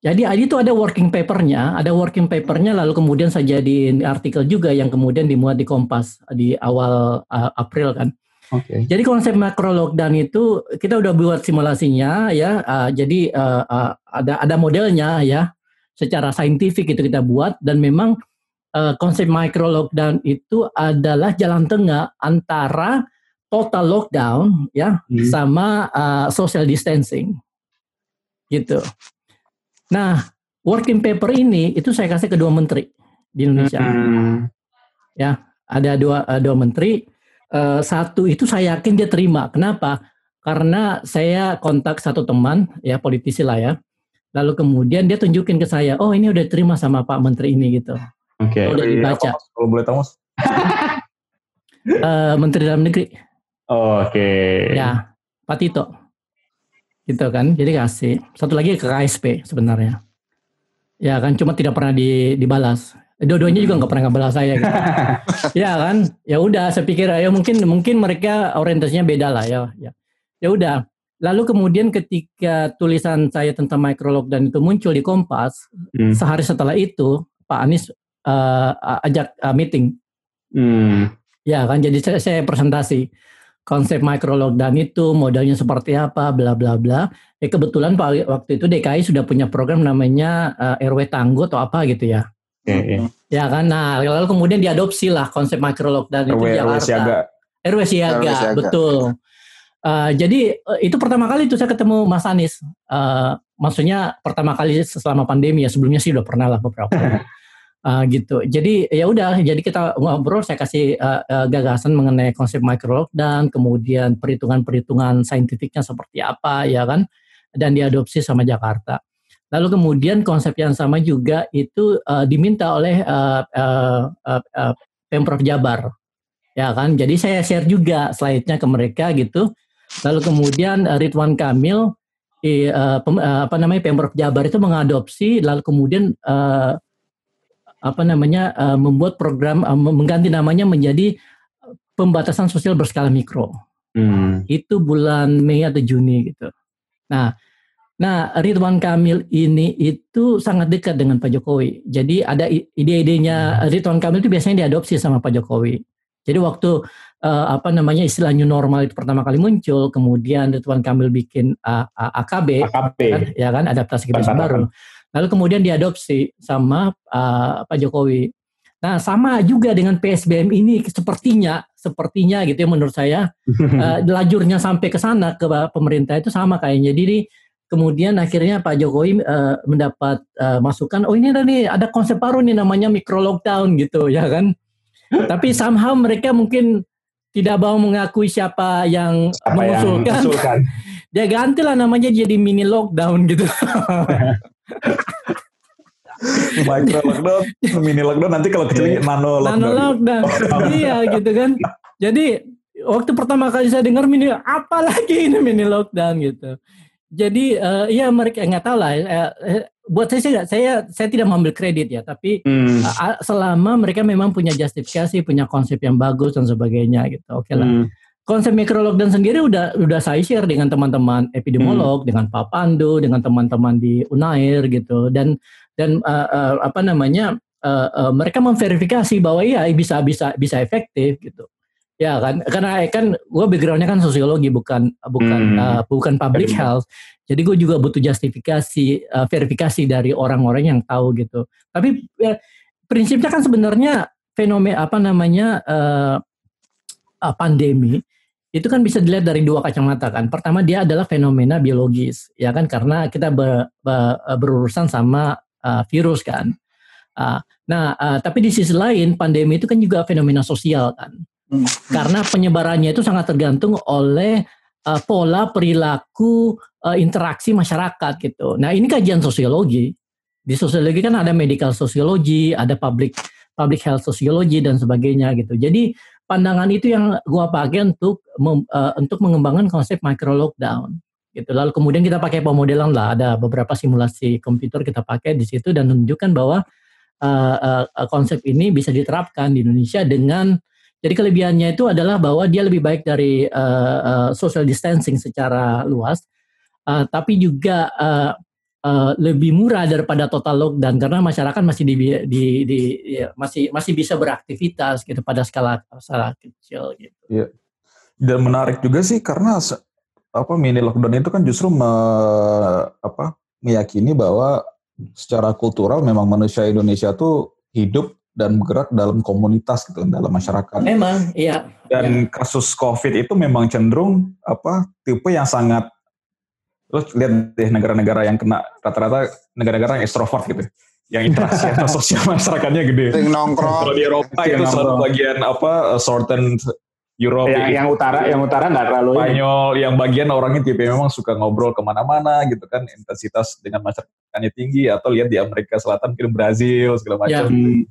E: Jadi itu ada working papernya, ada working papernya lalu kemudian saya jadiin artikel juga yang kemudian dimuat di Kompas di awal uh, April kan. Okay. Jadi konsep macro lockdown itu kita udah buat simulasinya ya. Uh, jadi uh, uh, ada ada modelnya ya. Secara saintifik itu kita buat dan memang uh, konsep micro lockdown itu adalah jalan tengah antara total lockdown ya hmm. sama uh, social distancing. Gitu. Nah, working paper ini itu saya kasih ke dua menteri di Indonesia. Hmm. Ya, ada dua uh, dua menteri uh, satu itu saya yakin dia terima. Kenapa? Karena saya kontak satu teman, ya politisi lah ya. Lalu kemudian dia tunjukin ke saya, oh ini udah terima sama Pak Menteri ini gitu.
C: Oke. Okay.
E: Udah dibaca.
C: Apa, kalau boleh tahu mas?
E: uh, Menteri Dalam Negeri.
C: Oh, Oke. Okay.
E: Ya, Pak Tito. Gitu kan, jadi kasih. Satu lagi ke KSP sebenarnya. Ya kan, cuma tidak pernah di, dibalas dua-duanya juga nggak pernah ngabalas saya gitu. ya kan ya udah saya pikir ya mungkin mungkin mereka orientasinya beda lah ya ya ya udah lalu kemudian ketika tulisan saya tentang microlog dan itu muncul di Kompas hmm. sehari setelah itu Pak Anies uh, ajak uh, meeting hmm. ya kan jadi saya, saya presentasi konsep microlog dan itu modelnya seperti apa bla bla bla ya kebetulan Pak waktu itu DKI sudah punya program namanya uh, eh, RW Tangguh atau apa gitu ya Okay. Ya kan, nah lalu kemudian diadopsi lah konsep micro lockdown itu di Jakarta. RW siaga. RW siaga, RW siaga. betul. Uh, jadi uh, itu pertama kali itu saya ketemu Mas Anies. Uh, maksudnya pertama kali selama pandemi ya sebelumnya sih udah pernah lah beberapa. uh, gitu. Jadi ya udah, jadi kita ngobrol. Saya kasih uh, uh, gagasan mengenai konsep micro lockdown, kemudian perhitungan-perhitungan saintifiknya seperti apa, ya kan, dan diadopsi sama Jakarta. Lalu kemudian konsep yang sama juga itu uh, diminta oleh uh, uh, uh, uh, Pemprov Jabar. Ya kan? Jadi saya share juga slide-nya ke mereka gitu. Lalu kemudian uh, Ridwan Kamil uh, pem, uh, apa namanya Pemprov Jabar itu mengadopsi lalu kemudian uh, apa namanya uh, membuat program uh, mengganti namanya menjadi pembatasan sosial berskala mikro.
G: Hmm.
E: Itu bulan Mei atau Juni gitu. Nah, nah Ridwan Kamil ini itu sangat dekat dengan Pak Jokowi. Jadi ada ide-idenya Ridwan Kamil itu biasanya diadopsi sama Pak Jokowi. Jadi waktu eh, apa namanya istilah new normal itu pertama kali muncul, kemudian Ridwan Kamil bikin A- A- AKB,
G: AKP.
E: kan, ya kan adaptasi kebiasaan baru. Lalu kemudian diadopsi sama uh, Pak Jokowi. Nah sama juga dengan PSBM ini sepertinya sepertinya gitu ya menurut saya uh, lajurnya sampai ke sana ke pemerintah itu sama kayaknya. Jadi kemudian akhirnya Pak Jokowi uh, mendapat uh, masukan oh ini ada nih ada konsep baru nih namanya micro lockdown gitu ya kan. Tapi somehow mereka mungkin tidak mau mengakui siapa yang
G: Apa yang
E: mengusulkan
G: mengusulkan?
E: dia gantilah namanya jadi mini lockdown gitu.
C: Micro lockdown, mini lockdown, nanti kalau kecil nano lockdown.
E: Nano lockdown. iya gitu kan. Jadi waktu pertama kali saya dengar mini apa lagi ini mini lockdown gitu. Jadi eh, ya mereka nggak tahu lah. eh, eh, buat saya saya saya saya tidak mengambil kredit ya, tapi
G: Hmm.
E: eh, selama mereka memang punya justifikasi, punya konsep yang bagus dan sebagainya gitu. Oke lah.
G: Hmm.
E: Konsep micro lockdown sendiri udah udah saya share dengan teman-teman epidemiolog, dengan Pak Pandu, dengan teman-teman di Unair gitu dan dan eh, eh, apa namanya eh, eh, mereka memverifikasi bahwa iya bisa bisa bisa efektif gitu. Ya kan karena kan gue backgroundnya kan sosiologi bukan bukan
G: Hmm.
E: eh, bukan public
G: Betul.
E: health. Jadi gue juga butuh justifikasi eh, verifikasi dari orang-orang yang tahu gitu. Tapi eh, prinsipnya kan sebenarnya fenomena apa namanya eh, uh, pandemi itu kan bisa dilihat dari dua kacamata kan. Pertama dia adalah fenomena biologis, ya kan karena kita ber- ber- berurusan sama uh, virus kan. Uh, nah, uh, tapi di sisi lain pandemi itu kan juga fenomena sosial kan.
A: Hmm.
E: Karena penyebarannya itu sangat tergantung oleh uh, pola perilaku uh, interaksi masyarakat gitu. Nah, ini kajian sosiologi. Di sosiologi kan ada medical sosiologi, ada public public health sosiologi dan sebagainya gitu. Jadi pandangan itu yang gua pakai untuk mem- eh, untuk mengembangkan konsep micro lockdown gitu. Lalu kemudian kita pakai pemodelan lah, ada beberapa simulasi komputer kita pakai di situ dan menunjukkan bahwa eh, eh, konsep ini bisa diterapkan di Indonesia dengan jadi kelebihannya itu adalah bahwa dia lebih baik dari eh, eh, social distancing secara luas, eh, tapi juga eh, eh, lebih murah daripada total lockdown karena masyarakat masih di, di, di ya, masih masih bisa beraktivitas gitu pada skala skala kecil gitu.
C: Dan menarik juga sih karena apa mini lockdown itu kan justru me- apa meyakini bahwa secara kultural memang manusia Indonesia tuh hidup dan bergerak dalam komunitas gitu dalam masyarakat.
E: Memang, iya.
C: Dan kasus COVID itu memang cenderung apa tipe yang sangat lo lihat deh negara-negara yang kena rata-rata negara-negara yang extrovert gitu, yang interaksi atau sosial masyarakatnya gede.
A: Sering nongkrong.
C: Kalau di Eropa
G: Yang
C: itu selalu
G: nongkrong.
C: bagian apa uh, Southern Europe,
G: yang, yang utara, yang utara nggak terlalu ini.
C: Spanyol, yang bagian orangnya tipe memang suka ngobrol ke mana-mana gitu kan, intensitas dengan masyarakatnya tinggi atau lihat di Amerika Selatan, mungkin Brazil segala
E: Ya.
C: macam
G: Hmm.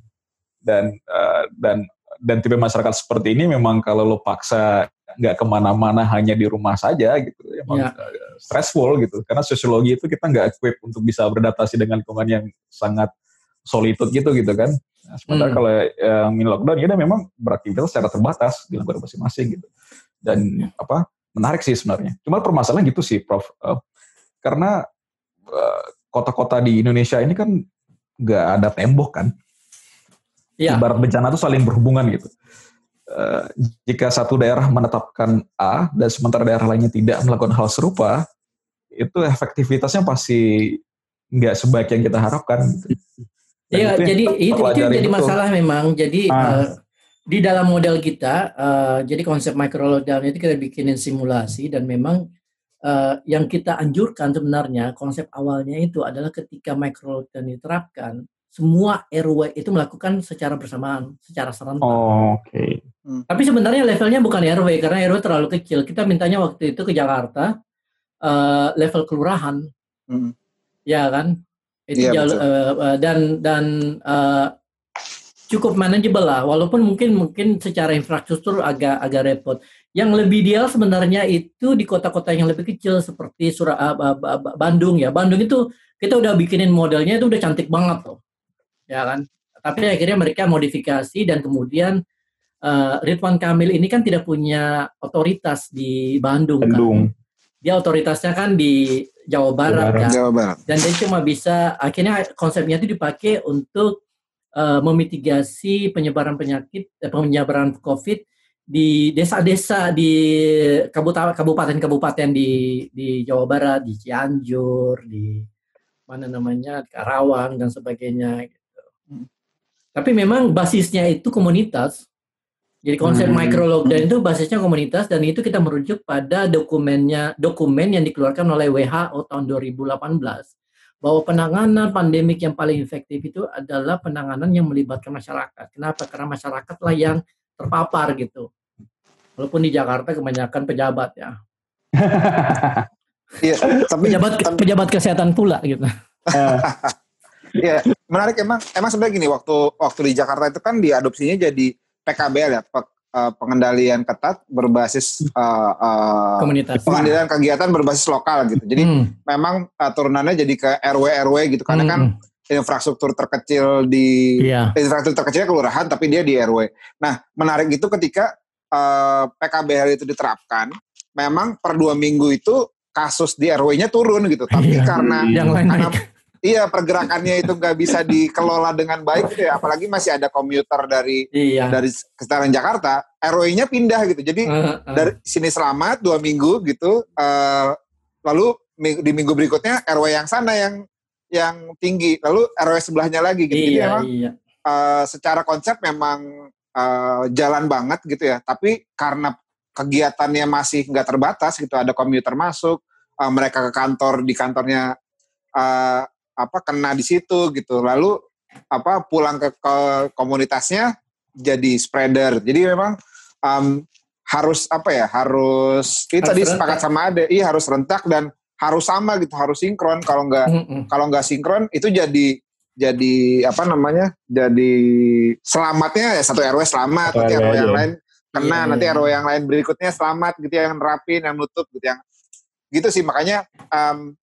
C: dan uh, dan dan tipe masyarakat seperti ini memang kalau lo paksa nggak ke mana-mana hanya di rumah saja gitu, emang
E: Ya.
C: uh, stressful gitu. Karena sosiologi itu kita nggak equip untuk bisa beradaptasi dengan lingkungan yang sangat solitude gitu gitu kan. Nah, sementara
E: Hmm.
C: kalau yang mini lockdown ya memang beraktivitas secara terbatas di negara masing-masing gitu. Dan apa menarik sih sebenarnya. Cuma permasalahan gitu sih, Prof. Uh, karena uh, kota-kota di Indonesia ini kan nggak ada tembok kan.
E: Iya.
C: Ibarat bencana itu saling berhubungan gitu. Eh, jika satu daerah menetapkan A dan sementara daerah lainnya tidak melakukan hal serupa, itu efektivitasnya pasti nggak sebaik yang kita harapkan. Gitu. Dan
E: Iya, jadi itu, itu yang jadi
C: betul.
E: masalah memang. Jadi
G: Ah.
E: eh, di dalam model kita, eh, jadi konsep micro lockdown itu kita bikinin simulasi dan memang eh, yang kita anjurkan sebenarnya konsep awalnya itu adalah ketika micro lockdown diterapkan, semua RW itu melakukan secara bersamaan, secara serentak.
G: Oh, Oke.
E: Tapi sebenarnya levelnya bukan RW karena RW terlalu kecil. Kita mintanya waktu itu ke Jakarta eh, level kelurahan,
A: Hmm.
E: ya kan? Itu
A: Iya,
E: jauh, eh, eh, dan dan eh, cukup manageable lah. Walaupun mungkin mungkin secara infrastruktur agak agak repot. Yang lebih ideal sebenarnya itu di kota-kota yang lebih kecil seperti Surah Bandung ya. Bandung itu kita udah bikinin modelnya itu udah cantik banget loh, ya kan? Tapi akhirnya mereka modifikasi dan kemudian uh, Ridwan Kamil ini kan tidak punya otoritas di Bandung,
G: Bandung.
E: kan. Dia otoritasnya kan di Jawa Barat,
G: Barat.
E: kan.
A: Jawa Barat.
E: Dan dia cuma bisa akhirnya konsepnya itu dipakai untuk uh, memitigasi penyebaran penyakit, eh, penyebaran COVID di desa-desa di kabupaten- kabupaten-kabupaten di di Jawa Barat, di Cianjur, di mana namanya Karawang dan sebagainya. Tapi memang basisnya itu komunitas. Jadi konsep
G: Hmm.
E: micro lockdown itu basisnya komunitas dan itu kita merujuk pada dokumennya dokumen yang dikeluarkan oleh WHO tahun 2018 bahwa penanganan pandemik yang paling efektif itu adalah penanganan yang melibatkan masyarakat. Kenapa? Karena masyarakatlah yang terpapar gitu. Walaupun di Jakarta kebanyakan pejabat ya.
A: Iya, tapi
E: Pejabat pejabat kesehatan pula gitu.
A: Iya, menarik emang. Emang sebenarnya gini, waktu waktu di Jakarta itu kan diadopsinya jadi PKBL ya, pe- eh, pengendalian ketat berbasis eh, eh,
E: Komunitas.
A: pengendalian kegiatan berbasis lokal gitu. Jadi
E: Hmm,
A: memang eh, turunannya jadi ke RW RW gitu karena
E: hmm,
A: kan infrastruktur terkecil di
E: Iya.
A: infrastruktur terkecilnya kelurahan tapi dia di RW. Nah, menarik itu ketika eh, PKBL itu diterapkan, memang per dua minggu itu kasus di RW-nya turun gitu. Tapi
E: Iya.
A: karena
E: Yang lain
A: karena
E: naik.
A: Iya pergerakannya itu nggak bisa dikelola dengan baik gitu ya. Apalagi masih ada komuter dari
E: Iya.
A: dari sekitaran Jakarta, RW-nya pindah gitu. Jadi
E: Eh, eh.
A: dari sini selamat dua minggu gitu, eh, lalu di minggu berikutnya RW yang sana yang yang tinggi, lalu RW sebelahnya lagi gitu. Jadi
E: Iya,
A: emang
E: iya.
A: eh, secara konsep memang eh, jalan banget gitu ya. Tapi karena kegiatannya masih nggak terbatas gitu, ada komuter masuk, eh, mereka ke kantor di kantornya eh, apa kena di situ gitu. Lalu apa pulang ke, ke komunitasnya jadi spreader. Jadi memang em, harus apa ya? Harus itu
E: Harus
A: tadi
E: rentak.
A: sepakat sama Ade, iya harus rentak dan harus sama gitu, harus sinkron. Kalau nggak
E: Mm, mm.
A: kalau nggak sinkron itu jadi jadi apa namanya jadi selamatnya ya satu RW selamat
G: Satu
A: nanti
G: RW
A: RW yang lain kena
E: Iya,
A: nanti
E: iya.
A: RW yang lain berikutnya selamat gitu yang nerapin yang nutup gitu yang gitu sih makanya em,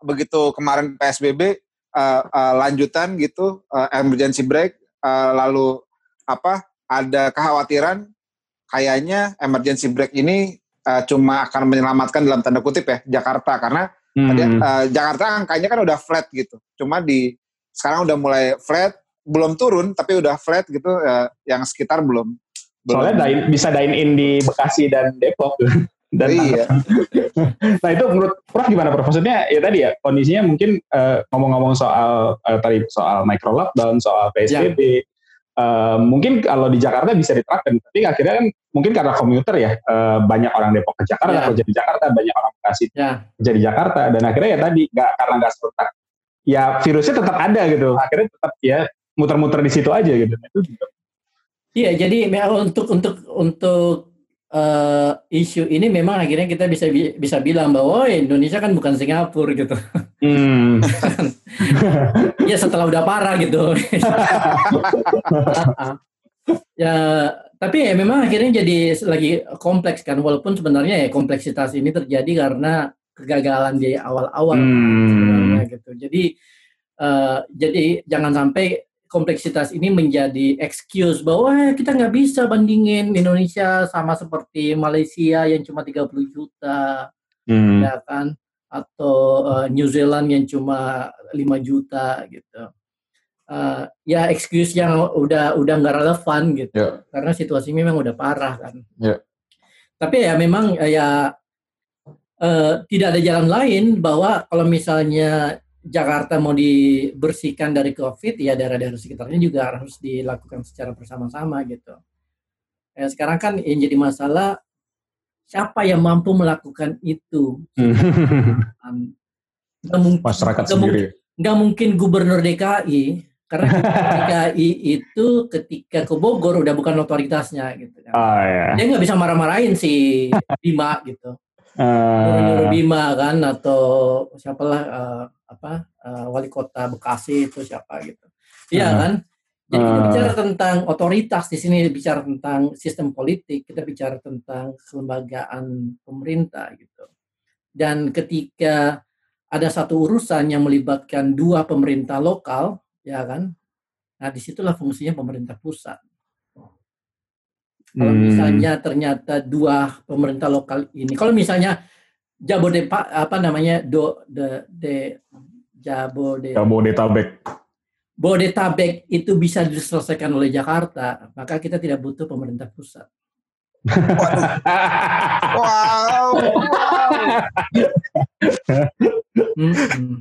A: begitu kemarin PSBB eh, eh, lanjutan gitu eh, emergency break eh, lalu apa ada kekhawatiran kayaknya emergency break ini eh, cuma akan menyelamatkan dalam tanda kutip ya Jakarta karena Tadi,
G: hmm.
A: eh, Jakarta angkanya kan udah flat gitu. Cuma di sekarang udah mulai flat, belum turun tapi udah flat gitu. eh, yang sekitar belum. belum.
G: Soalnya dine- bisa dine in di Bekasi dan Depok. dan
A: iya.
G: Nah itu menurut Prof gimana Prof? Maksudnya ya tadi ya kondisinya mungkin eh, ngomong-ngomong soal eh, tadi soal micro lockdown, soal PSBB, eh, mungkin kalau di Jakarta bisa diterapkan, tapi akhirnya kan mungkin karena komuter ya eh, banyak orang Depok ke Jakarta,
E: Ya.
G: kerja di Jakarta, banyak orang Bekasi
E: Ya.
G: kerja di Jakarta, dan akhirnya ya tadi nggak karena nggak serentak, ya virusnya tetap ada gitu, akhirnya tetap ya muter-muter di situ aja gitu. Itu juga.
E: Iya, jadi memang untuk untuk untuk eh, isu ini memang akhirnya kita bisa bi- bisa bilang bahwa "Oh, Indonesia kan bukan Singapura gitu.
G: Hmm.
E: ya setelah udah parah gitu. ya, tapi ya memang akhirnya jadi lagi kompleks kan walaupun sebenarnya ya kompleksitas ini terjadi karena kegagalan di awal-awal
G: Hmm.
E: sebenarnya gitu. Jadi eh, jadi jangan sampai kompleksitas ini menjadi excuse bahwa "Eh, kita nggak bisa bandingin Indonesia sama seperti Malaysia yang cuma 30 juta
G: Hmm.
E: ya kan atau eh, New Zealand yang cuma 5 juta gitu. Eh, ya excuse yang udah udah nggak relevan gitu
C: Ya.
E: karena situasi memang udah parah kan.
C: Ya.
E: Tapi ya memang eh, ya eh, tidak ada jalan lain bahwa kalau misalnya Jakarta mau dibersihkan dari COVID, ya daerah-daerah sekitarnya juga harus dilakukan secara bersama-sama gitu. Ya, sekarang kan yang jadi masalah siapa yang mampu melakukan itu?
G: Hmm.
E: Um, nggak mungkin,
C: Masyarakat
E: nggak
C: sendiri.
E: mungkin- nggak mungkin gubernur DKI karena DKI itu ketika ke Bogor udah bukan otoritasnya gitu kan.
G: Ah ya.
E: Dia nggak bisa marah-marahin si Bima gitu.
G: Eh,
E: Bima kan atau siapalah eh, apa eh, wali kota Bekasi itu siapa gitu. Iya
G: Hmm.
E: kan? Jadi kita
G: Hmm.
E: bicara tentang otoritas di sini bicara tentang sistem politik, kita bicara tentang kelembagaan pemerintah gitu. Dan ketika ada satu urusan yang melibatkan dua pemerintah lokal, ya kan? Nah, di situlah fungsinya pemerintah pusat. Kalau
G: Hmm.
E: misalnya ternyata dua pemerintah lokal ini, kalau misalnya Jabodepak apa namanya do de, de Jabode
G: Jabodetabek.
E: Bodetabek itu bisa diselesaikan oleh Jakarta, maka kita tidak butuh pemerintah pusat.
A: Wow. wow.
E: Mm-mm.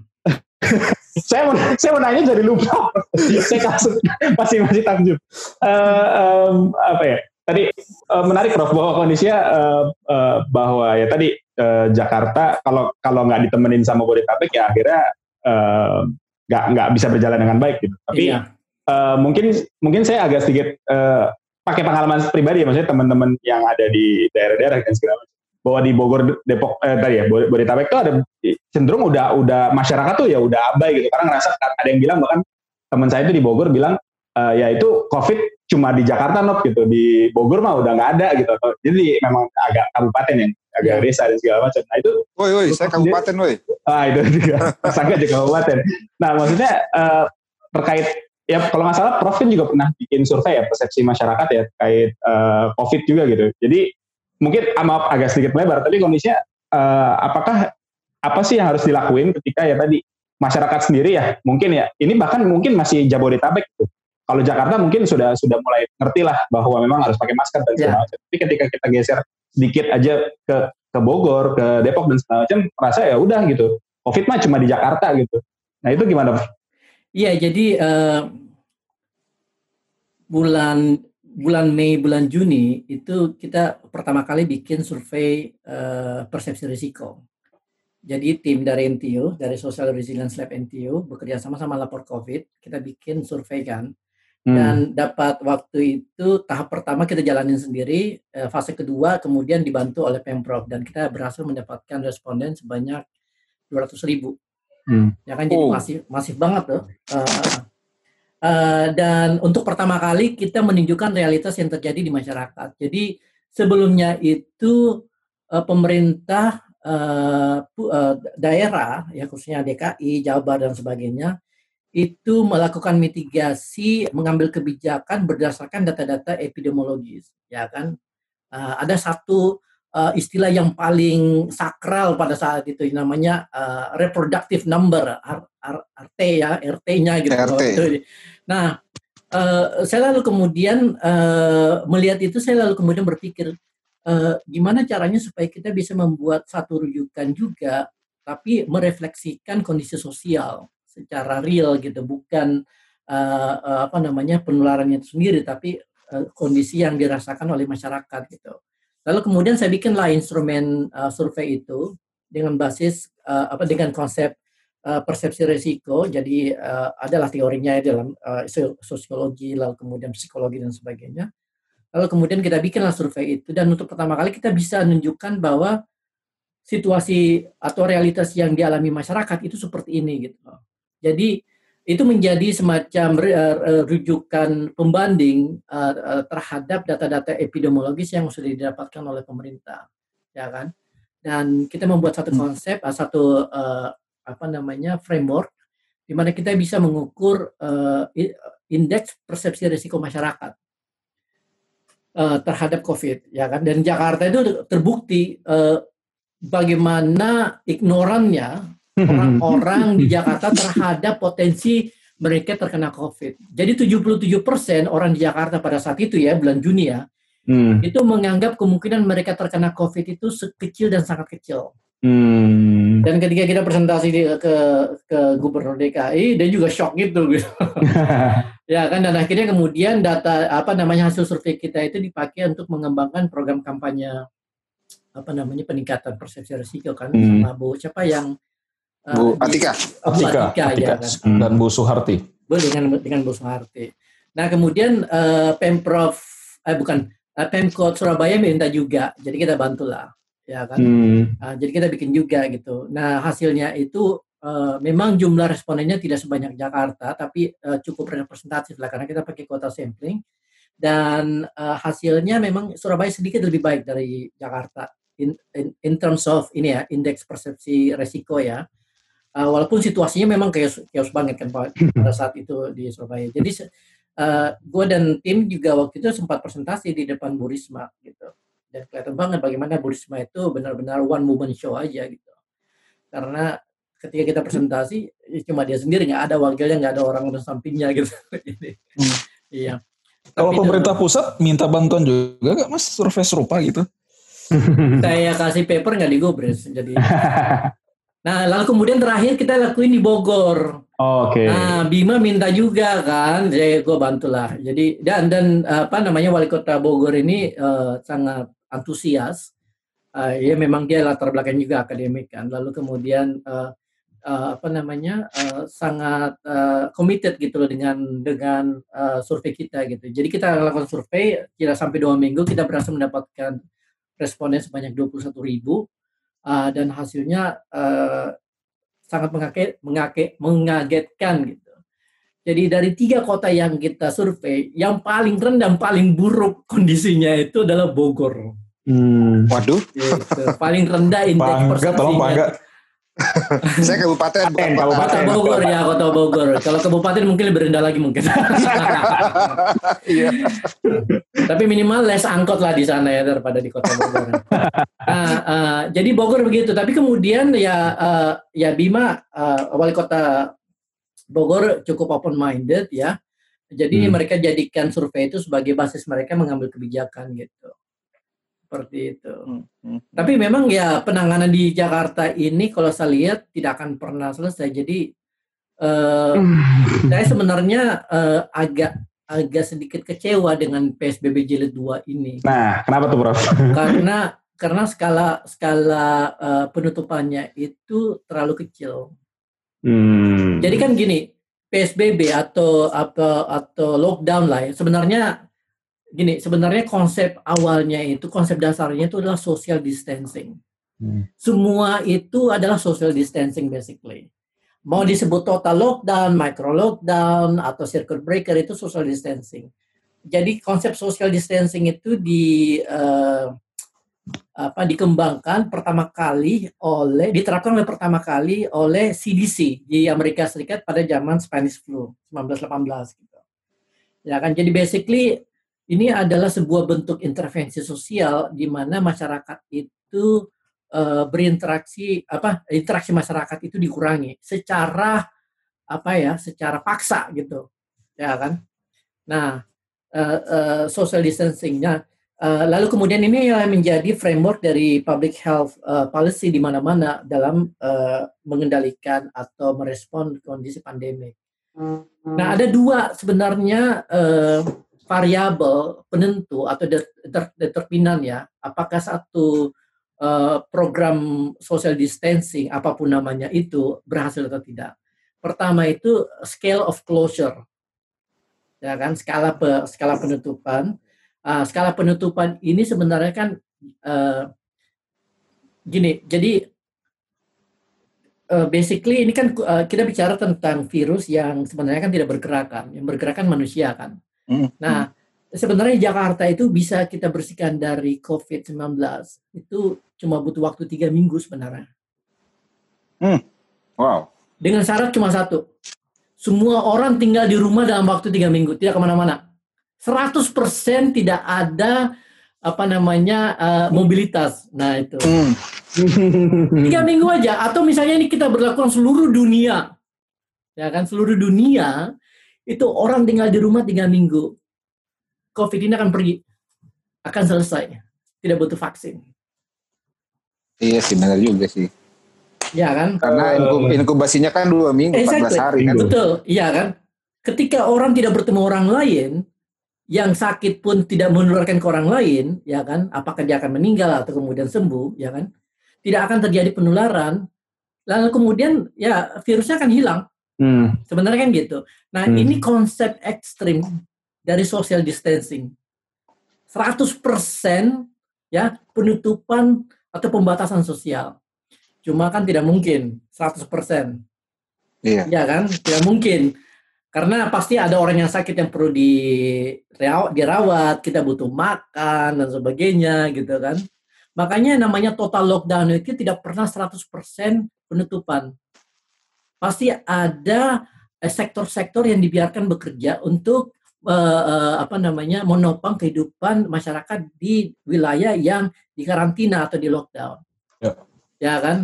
G: saya mau saya mau nanya jadi lupa. saya kasih masih masih takjub. Eh, em, apa ya? Tadi eh, menarik Prof bahwa kondisinya eh, eh, bahwa ya tadi eh, Jakarta kalau kalau nggak ditemenin sama Bodetabek ya akhirnya nggak nggak bisa berjalan dengan baik gitu. Tapi
E: Iya.
G: eh, mungkin mungkin saya agak sedikit eh, pakai pengalaman pribadi ya maksudnya teman-teman yang ada di daerah-daerah dan segala macam bahwa di Bogor Depok eh, tadi ya Bod- Bodetabek tuh ada cenderung udah udah masyarakat tuh ya udah abai gitu karena ngerasa ada yang bilang bahkan teman saya itu di Bogor bilang eh, ya itu COVID cuma di Jakarta not gitu di Bogor mah udah nggak ada gitu jadi memang agak kabupaten yang agak
E: Ya.
G: desa dan segala macam nah itu
A: Woi, woi, saya kabupaten, woi.
G: Ah itu juga tersangka juga kabupaten. Nah maksudnya eh, terkait ya kalau nggak salah Prof kan juga pernah bikin survei ya persepsi masyarakat ya terkait eh, COVID juga gitu. Jadi mungkin ah, maaf agak sedikit melebar, tapi kondisinya eh, apakah apa sih yang harus dilakuin ketika ya tadi masyarakat sendiri ya mungkin ya ini bahkan mungkin masih Jabodetabek gitu. Kalau Jakarta mungkin sudah sudah mulai ngerti lah bahwa memang harus pakai masker dan segala macam. Tapi ketika kita geser sedikit aja ke ke Bogor, ke Depok dan segala macam, merasa ya udah gitu. COVID mah cuma di Jakarta gitu. Nah itu gimana?
E: Iya, jadi eh, bulan bulan Mei, bulan Juni itu kita pertama kali bikin survei eh, persepsi risiko. Jadi tim dari NTU, dari Social Resilience Lab NTU, bekerja sama sama lapor COVID, kita bikin survei kan.
G: Hmm.
E: Dan dapat waktu itu tahap pertama kita jalanin sendiri, eh, fase kedua kemudian dibantu oleh Pemprov dan kita berhasil mendapatkan responden sebanyak 200 ribu.
G: Hmm.
E: Ya kan jadi
A: Oh.
E: masif masif banget tuh. Eh, eh, dan untuk pertama kali kita menunjukkan realitas yang terjadi di masyarakat. Jadi sebelumnya itu eh, pemerintah pu- eh, daerah ya khususnya DKI, Jabar dan sebagainya itu melakukan mitigasi, mengambil kebijakan berdasarkan data-data epidemiologis, ya kan? Eh, ada satu eh, istilah yang paling sakral pada saat itu namanya eh, reproductive number, R- R- RT ya, RT-nya gitu.
A: RT.
E: Nah, eh, saya lalu kemudian eh, melihat itu, saya lalu kemudian berpikir eh, gimana caranya supaya kita bisa membuat satu rujukan juga, tapi merefleksikan kondisi sosial secara real gitu, bukan eh, apa namanya penularannya itu sendiri, tapi eh, kondisi yang dirasakan oleh masyarakat gitu. Lalu kemudian saya bikinlah instrumen eh, survei itu dengan basis eh, apa dengan konsep eh, persepsi risiko. Jadi eh, adalah teorinya dalam so- sosiologi, lalu kemudian psikologi dan sebagainya. Lalu kemudian kita bikinlah survei itu dan untuk pertama kali kita bisa menunjukkan bahwa situasi atau realitas yang dialami masyarakat itu seperti ini gitu. Jadi itu menjadi semacam re- eh, rujukan pembanding eh, eh, terhadap data-data epidemiologis yang sudah didapatkan oleh pemerintah, ya kan? Dan kita membuat satu konsep, eh, satu eh, apa namanya framework, di mana kita bisa mengukur eh, indeks persepsi risiko masyarakat eh, terhadap COVID, ya kan? Dan Jakarta itu terbukti eh, bagaimana ignorannya orang-orang di Jakarta terhadap potensi mereka terkena COVID. Jadi 77% orang di Jakarta pada saat itu ya, bulan Juni ya,
G: Hmm.
E: itu menganggap kemungkinan mereka terkena COVID itu sekecil dan sangat kecil.
G: Hmm.
E: Dan ketika kita presentasi di, ke ke Gubernur DKI, dia juga shock gitu, gitu. ya kan. Dan akhirnya kemudian data apa namanya hasil survei kita itu dipakai untuk mengembangkan program kampanye apa namanya peningkatan persepsi risiko kan
G: Hmm.
E: sama Bu siapa yang
A: Bu
E: di-
A: Atika.
E: Bu
C: Atika,
E: Atika,
C: Atika.
E: ya kan.
C: dan Bu Suharti.
E: Bu, dengan dengan Bu Soeharti. Nah kemudian eh, pemprov eh bukan eh, pemkot Surabaya minta juga, jadi kita bantulah, ya kan.
G: Hmm.
E: Nah, jadi kita bikin juga gitu. Nah hasilnya itu eh, memang jumlah respondennya tidak sebanyak Jakarta, tapi eh, cukup representatif lah karena kita pakai kota sampling dan eh, hasilnya memang Surabaya sedikit lebih baik dari Jakarta in, in, in terms of ini ya indeks persepsi resiko ya. Eh, walaupun situasinya memang chaos, chaos banget kan Pak, pada saat itu di Surabaya. Jadi uh, gue dan tim juga waktu itu sempat presentasi di depan Bu Risma gitu dan kelihatan banget bagaimana Bu Risma itu benar-benar one woman show aja gitu karena ketika kita presentasi ya cuma dia sendiri nggak ada wakilnya nggak ada orang di sampingnya gitu Jadi,
C: Hmm.
E: iya
C: Kalau
E: Tapi
C: pemerintah pusat minta bantuan juga nggak mas survei serupa gitu?
E: saya kasih paper nggak digubris jadi nah lalu kemudian terakhir kita lakuin di Bogor
G: Oke.
E: Nah, Bima minta juga kan, jadi gue bantulah. Jadi dan dan apa namanya wali kota Bogor ini eh, sangat antusias. Eh, ya memang dia latar belakang juga akademik kan. Lalu kemudian eh, eh, apa namanya eh, sangat eh, committed gitu loh dengan dengan eh, survei kita gitu. Jadi kita lakukan survei kira sampai dua minggu kita berhasil mendapatkan responden sebanyak 21 ribu eh, dan hasilnya eh, sangat mengaget, mengaget, mengagetkan gitu. Jadi dari tiga kota yang kita survei, yang paling rendah, yang paling buruk kondisinya itu adalah Bogor.
G: Hmm.
A: Waduh,
E: Gitu. paling rendah indeks
C: Bangga, tolong bangga.
A: saya kabupaten bukan
G: Kabupaten,
A: kota.
E: Bogor ya, Kota Bogor. Kalau kabupaten mungkin lebih rendah lagi mungkin.
A: Iya.
E: Tapi minimal les angkot lah di sana ya daripada di Kota Bogor. Nah, eh, jadi Bogor begitu. Tapi kemudian ya eh, ya Bima eh, wali kota Bogor cukup open minded ya. Jadi
G: Hmm.
E: mereka jadikan survei itu sebagai basis mereka mengambil kebijakan gitu. Seperti itu.
A: Hmm.
E: Tapi memang ya penanganan di Jakarta ini kalau saya lihat tidak akan pernah selesai. Jadi eh, saya sebenarnya eh, agak agak sedikit kecewa dengan PSBB jilid 2 ini
G: Nah, kenapa tuh Prof?
E: karena karena skala skala eh, penutupannya itu terlalu kecil.
G: Hmm.
E: Jadi kan gini, PSBB atau apa atau lockdown lah ya, sebenarnya gini, sebenarnya konsep awalnya itu konsep dasarnya itu adalah social distancing.
G: Hmm.
E: Semua itu adalah social distancing basically. Mau disebut total lockdown, micro lockdown atau circuit breaker itu social distancing. Jadi konsep social distancing itu di eh, apa dikembangkan pertama kali oleh diterapkan oleh pertama kali oleh CDC di Amerika Serikat pada zaman Spanish flu 1918 gitu. Ya kan jadi basically ini adalah sebuah bentuk intervensi sosial di mana masyarakat itu eh, berinteraksi apa interaksi masyarakat itu dikurangi secara apa ya secara paksa gitu ya kan? Nah eh, eh, social distancingnya eh, lalu kemudian ini yang menjadi framework dari public health eh, policy di mana-mana dalam eh, mengendalikan atau merespon kondisi pandemik nah ada dua sebenarnya eh, variabel penentu atau det- det- determinan ya apakah satu eh, program social distancing apa pun namanya itu berhasil atau tidak. Pertama itu scale of closure, ya kan skala skala penutupan. Ah, skala penutupan ini sebenarnya kan eh, gini, jadi eh, basically ini kan kita bicara tentang virus yang sebenarnya kan tidak bergerak kan, yang bergerak kan manusia kan.
A: Hmm.
E: Nah, sebenarnya Jakarta itu bisa kita bersihkan dari COVID-19 itu cuma butuh waktu tiga minggu sebenarnya.
A: Wow.
E: Dengan syarat cuma satu. Semua orang tinggal di rumah dalam waktu tiga minggu, tidak ke mana-mana. 100% tidak ada apa namanya eh, mobilitas. Nah itu
A: Hmm.
E: tiga minggu aja. Atau misalnya ini kita berlakukan seluruh dunia, ya kan seluruh dunia itu orang tinggal di rumah tiga minggu. COVID ini akan pergi, akan selesai, tidak butuh vaksin,
A: Iya sih benar juga sih.
E: ya kan?
A: Karena inkub- inkubasinya kan dua minggu, 14
E: Exactly.
A: hari kan.
E: Betul, iya kan? Ketika orang tidak bertemu orang lain, yang sakit pun tidak menularkan ke orang lain, ya kan? Apakah dia akan meninggal atau kemudian sembuh, ya kan? Tidak akan terjadi penularan. Lalu kemudian ya virusnya akan hilang.
G: Hmm.
E: Sebenarnya kan gitu. Nah,
G: Hmm.
E: ini konsep ekstrim dari social distancing. 100% ya penutupan atau pembatasan sosial. Cuma kan tidak mungkin 100%.
A: Iya.
E: Ya kan? Tidak mungkin. Karena pasti ada orang yang sakit yang perlu dirawat, dirawat, kita butuh makan dan sebagainya gitu kan. Makanya namanya total lockdown itu tidak pernah 100% penutupan. Pasti ada eh, sektor-sektor yang dibiarkan bekerja untuk uh, uh, apa namanya menopang kehidupan masyarakat di wilayah yang dikarantina atau di lockdown.
C: Ya.
E: ya kan?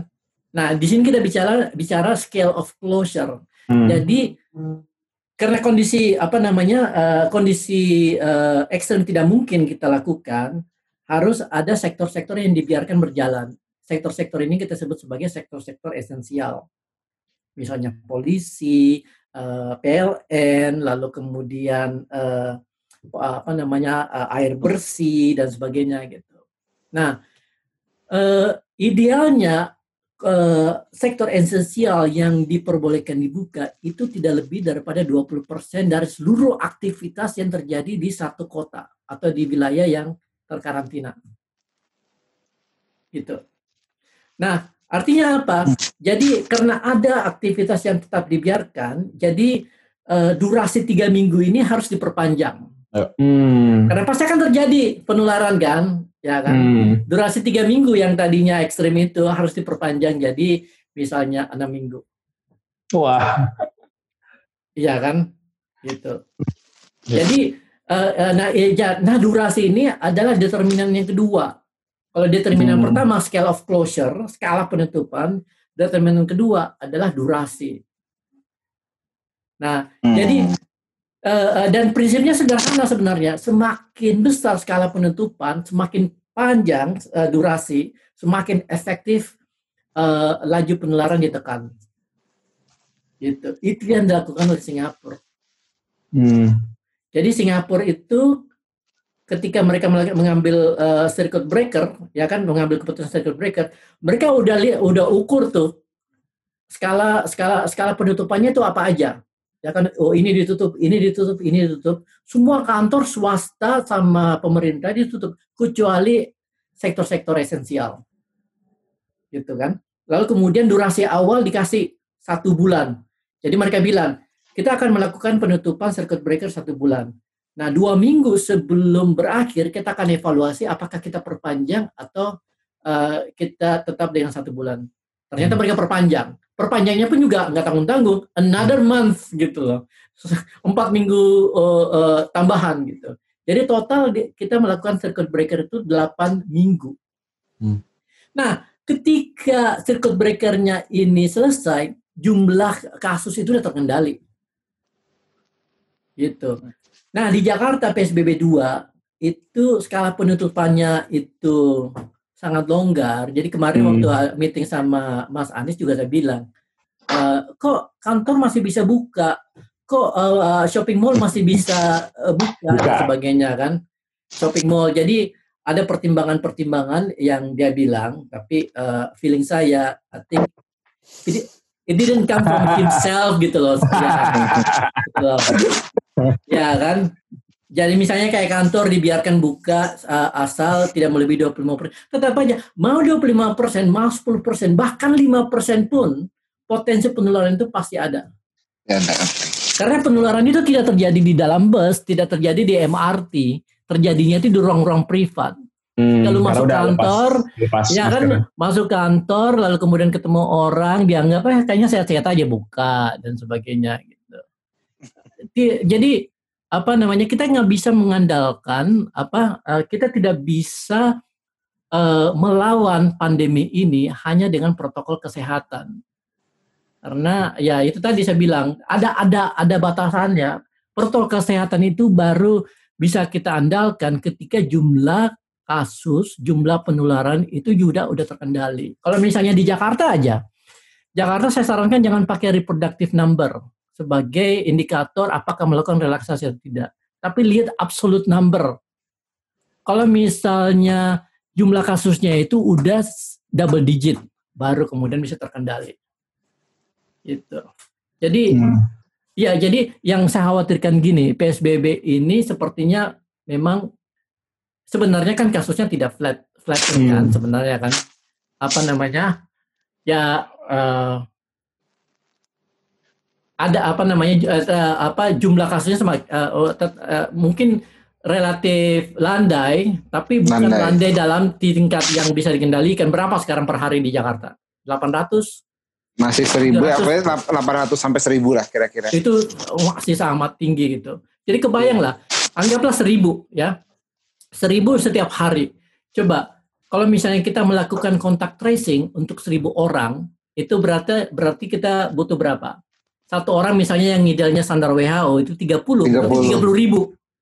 E: Nah, di sini kita bicara bicara scale of closure. Hmm. Jadi karena kondisi apa namanya uh, kondisi uh, ekstrem tidak mungkin kita lakukan, harus ada sektor-sektor yang dibiarkan berjalan. Sektor-sektor ini kita sebut sebagai sektor-sektor esensial. Misalnya polisi, eh, PLN, lalu kemudian uh, apa namanya air bersih dan sebagainya gitu. Nah, idealnya sektor esensial yang diperbolehkan dibuka itu tidak lebih daripada 20% dari seluruh aktivitas yang terjadi di satu kota atau di wilayah yang terkarantina. Gitu. Nah, artinya apa? Jadi karena ada aktivitas yang tetap dibiarkan, jadi uh, durasi tiga minggu ini harus diperpanjang. Hmm. Karena pasti akan terjadi penularan kan, ya kan? Hmm. Durasi tiga minggu yang tadinya ekstrim itu harus diperpanjang jadi misalnya enam minggu.
G: Wah.
E: Iya kan, gitu. Ya. Jadi Uh, nah, ya, nah durasi ini adalah determinan yang kedua. Kalau determinan hmm. pertama scale of closure, skala penutupan, determinan kedua adalah durasi. Nah, hmm. jadi uh, dan prinsipnya sederhana sebenarnya. Semakin besar skala penutupan, semakin panjang uh, durasi, semakin efektif uh, laju penularan ditekan. Gitu. Itu yang dilakukan oleh Singapura. Hmm. Jadi Singapura itu ketika mereka mengambil uh, circuit breaker, ya kan mengambil keputusan circuit breaker, mereka udah lihat, udah ukur tuh skala skala skala penutupannya itu apa aja. Ya kan, oh ini ditutup, ini ditutup, ini ditutup. Semua kantor swasta sama pemerintah ditutup kecuali sektor-sektor esensial. Gitu kan. Lalu kemudian durasi awal dikasih satu bulan. Jadi mereka bilang, kita akan melakukan penutupan circuit breaker satu bulan. Nah, dua minggu sebelum berakhir, kita akan evaluasi apakah kita perpanjang atau uh, kita tetap dengan satu bulan. Ternyata hmm. mereka perpanjang. Perpanjangnya pun juga nggak tanggung-tanggung, another month gitu loh. Empat minggu uh, uh, tambahan gitu. Jadi total kita melakukan circuit breaker itu delapan minggu. Hmm. Nah, ketika circuit breakernya ini selesai, jumlah kasus itu sudah terkendali. Gitu. Nah, di Jakarta PSBB 2 itu skala penutupannya itu sangat longgar. Jadi kemarin hmm. waktu meeting sama Mas Anies juga saya bilang, e, kok kantor masih bisa buka, kok uh, shopping mall masih bisa uh, buka, buka dan sebagainya kan. Shopping mall. Jadi ada pertimbangan-pertimbangan yang dia bilang, tapi uh, feeling saya, I think it didn't come from himself gitu loh. Gitu ya kan? Jadi misalnya kayak kantor dibiarkan buka uh, asal tidak melebihi 25%. Tetap aja, mau 25%, mau 10%, bahkan 5% pun potensi penularan itu pasti ada. Ya, Karena penularan itu tidak terjadi di dalam bus, tidak terjadi di MRT, terjadinya itu di ruang-ruang privat. Hmm, Kalau masuk kantor, lepas, lepas ya kan masuk kantor, lalu kemudian ketemu orang, dianggap eh kayaknya sehat-sehat aja buka dan sebagainya jadi apa namanya kita nggak bisa mengandalkan apa uh, kita tidak bisa uh, melawan pandemi ini hanya dengan protokol kesehatan. Karena ya itu tadi saya bilang ada ada ada batasannya. Protokol kesehatan itu baru bisa kita andalkan ketika jumlah kasus jumlah penularan itu juga udah terkendali. Kalau misalnya di Jakarta aja Jakarta saya sarankan jangan pakai reproductive number sebagai indikator apakah melakukan relaksasi atau tidak. Tapi lihat absolute number. Kalau misalnya jumlah kasusnya itu udah double digit, baru kemudian bisa terkendali. Itu. Jadi hmm. ya jadi yang saya khawatirkan gini, PSBB ini sepertinya memang sebenarnya kan kasusnya tidak flat flat kan hmm. kan sebenarnya kan apa namanya ya uh, ada apa namanya uh, apa jumlah kasusnya sama uh, uh, mungkin relatif landai tapi bukan landai. landai dalam tingkat yang bisa dikendalikan. Berapa sekarang per hari di Jakarta? 800
A: masih seribu ya 800 sampai seribu lah kira-kira.
E: Itu masih sangat tinggi gitu. Jadi kebayang lah, anggaplah seribu ya, seribu setiap hari. Coba kalau misalnya kita melakukan kontak tracing untuk seribu orang, itu berarti berarti kita butuh berapa? Satu orang misalnya yang idealnya standar WHO itu 30,
A: 30.
E: berarti 30 ribu.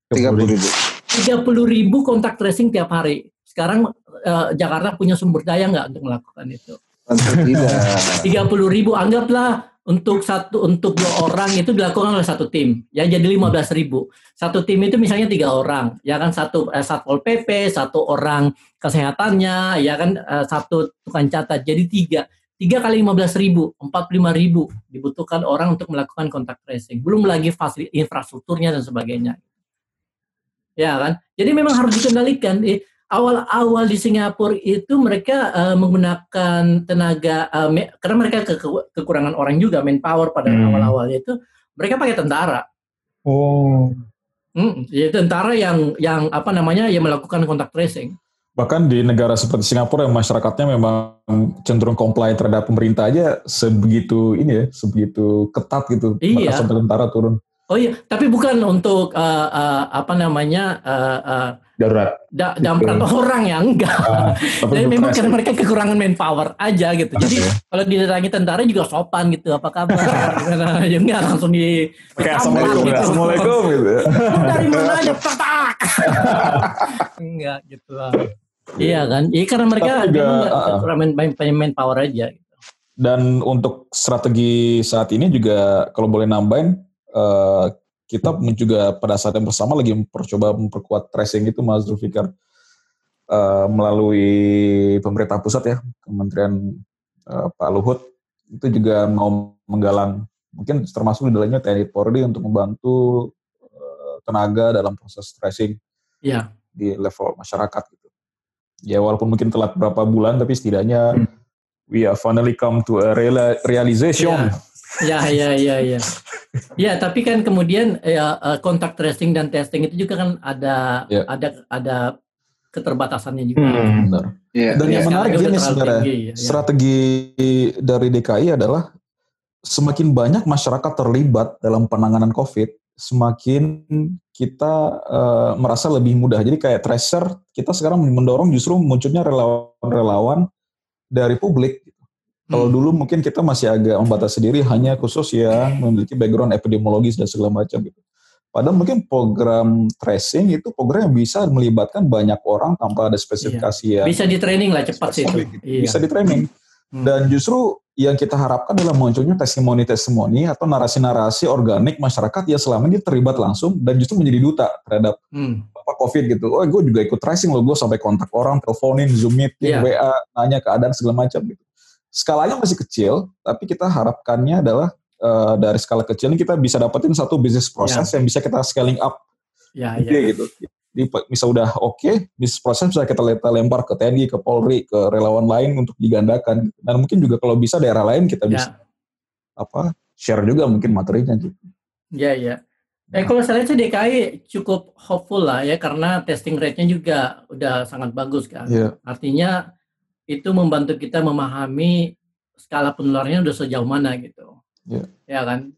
A: 30 ribu.
E: 30 ribu kontak tracing tiap hari. Sekarang eh, Jakarta punya sumber daya nggak untuk melakukan itu?
A: Tidak.
E: 30 ribu anggaplah untuk satu untuk dua orang itu dilakukan oleh satu tim ya jadi 15 ribu satu tim itu misalnya tiga orang ya kan satu eh, satpol pp satu orang kesehatannya ya kan eh, satu tukang catat jadi tiga tiga kali 15 ribu 45 ribu dibutuhkan orang untuk melakukan kontak tracing. Belum lagi fasilitas infrastrukturnya dan sebagainya. Ya kan? Jadi memang harus dikendalikan. Eh, awal-awal di Singapura itu mereka eh, menggunakan tenaga eh, me- karena mereka ke- ke- kekurangan orang juga manpower pada
G: Hmm.
E: awal-awal itu mereka pakai tentara.
G: Oh.
E: Hmm, ya tentara yang yang apa namanya yang melakukan kontak tracing
C: Bahkan di negara seperti Singapura yang masyarakatnya memang cenderung comply terhadap pemerintah aja sebegitu ini ya, sebegitu ketat gitu.
E: Iya.
C: Bahkan sampai tentara turun.
E: oh iya tapi bukan untuk eh, eh, apa namanya eh, eh,
G: Darurat.
E: da- damprat orang ya enggak
C: Ah, tapi
E: Jadi memang karena mereka kekurangan manpower aja gitu. Jadi kalau didatangi tentara juga sopan gitu. Apa kabar? Gimana? ya enggak langsung di
C: Kayak assalamualaikum,
E: gitu.
C: assalamualaikum gitu.
E: dari mana aja tak Enggak gitu lah. Iya kan? Iya karena mereka
C: juga,
E: memang nggak
C: ah, ah.
E: main, main, manpower aja.
C: Dan untuk strategi saat ini juga kalau boleh nambahin, eh, kita juga pada saat yang bersama lagi mencoba memperkuat tracing itu Mas Zulfikar Eh, melalui pemerintah pusat ya, Kementerian eh, Pak Luhut itu juga mau menggalang mungkin termasuk di dalamnya TNI Polri untuk membantu eh, tenaga dalam proses tracing
E: Iya.
C: di level masyarakat gitu. Ya walaupun mungkin telat berapa bulan tapi setidaknya
G: Hmm.
C: we have finally come to a reala- realization.
E: Ya, ya, ya, ya. Ya, tapi kan kemudian ya, eh, kontak tracing dan testing itu juga kan ada
C: Ya.
E: ada ada keterbatasannya juga.
G: Hmm.
C: Benar.
A: Iya.
C: Dan
E: Ya,
C: yang menarik
E: terlalu
C: sebenarnya,
E: tinggi, ya.
C: strategi dari DKI adalah semakin banyak masyarakat terlibat dalam penanganan COVID, semakin kita eh, merasa lebih mudah. Jadi kayak tracer, kita sekarang mendorong justru munculnya relawan-relawan dari publik. Kalau
E: Hmm.
C: dulu mungkin kita masih agak membatasi diri hanya khusus yang memiliki background epidemiologis dan segala macam gitu. Padahal mungkin program tracing itu program yang bisa melibatkan banyak orang tanpa ada spesifikasi yang
E: Bisa di training lah cepat sih itu.
C: gitu.
E: Iya.
C: Bisa di training.
E: Hmm.
C: Dan justru yang kita harapkan adalah munculnya testimoni-testimoni atau narasi-narasi organik masyarakat yang selama ini terlibat langsung dan justru menjadi duta terhadap
E: Hmm.
C: COVID gitu. Oh, gue juga ikut tracing loh, gue sampai kontak orang, teleponin, zoom meeting,
E: Iya.
C: WA, nanya keadaan segala macam gitu. Skalanya masih kecil, tapi kita harapkannya adalah eh, dari skala kecil ini kita bisa dapetin satu bisnis proses yang bisa kita scaling up
E: Ya,
C: gede
E: ya.
C: gitu. Jadi bisa udah oke, bisnis proses bisa kita le- lempar ke TNI, ke Polri, ke relawan lain untuk digandakan. Dan mungkin juga kalau bisa daerah lain kita bisa
E: Ya,
C: apa share juga mungkin materinya gitu.
E: ya, ya. Eh kalau saya lihat sih DKI cukup hopeful lah ya karena testing rate-nya juga udah sangat bagus kan.
C: Iya.
E: Artinya itu membantu kita memahami skala penularannya udah sejauh mana gitu.
C: Iya.
E: Ya kan?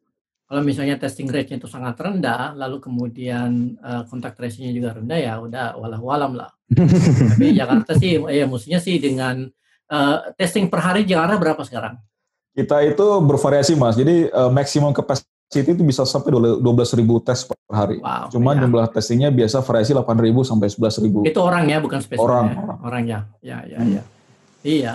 E: Kalau misalnya testing rate-nya itu sangat rendah, lalu kemudian eh, kontak tracing-nya juga rendah ya udah walau-walam lah. Tapi Jakarta sih ya mestinya sih dengan eh, testing per hari Jakarta berapa sekarang?
C: Kita itu bervariasi mas, jadi eh, maksimum capacity itu bisa sampai 12 ribu tes per hari.
E: Wow.
C: Cuman
E: ya.
C: jumlah testingnya biasa variasi 8 ribu sampai 11 ribu.
E: itu orang ya bukan spesifik
C: Orang,
E: ya.
C: orang.
E: orangnya. Ya, ya, ya. Iya.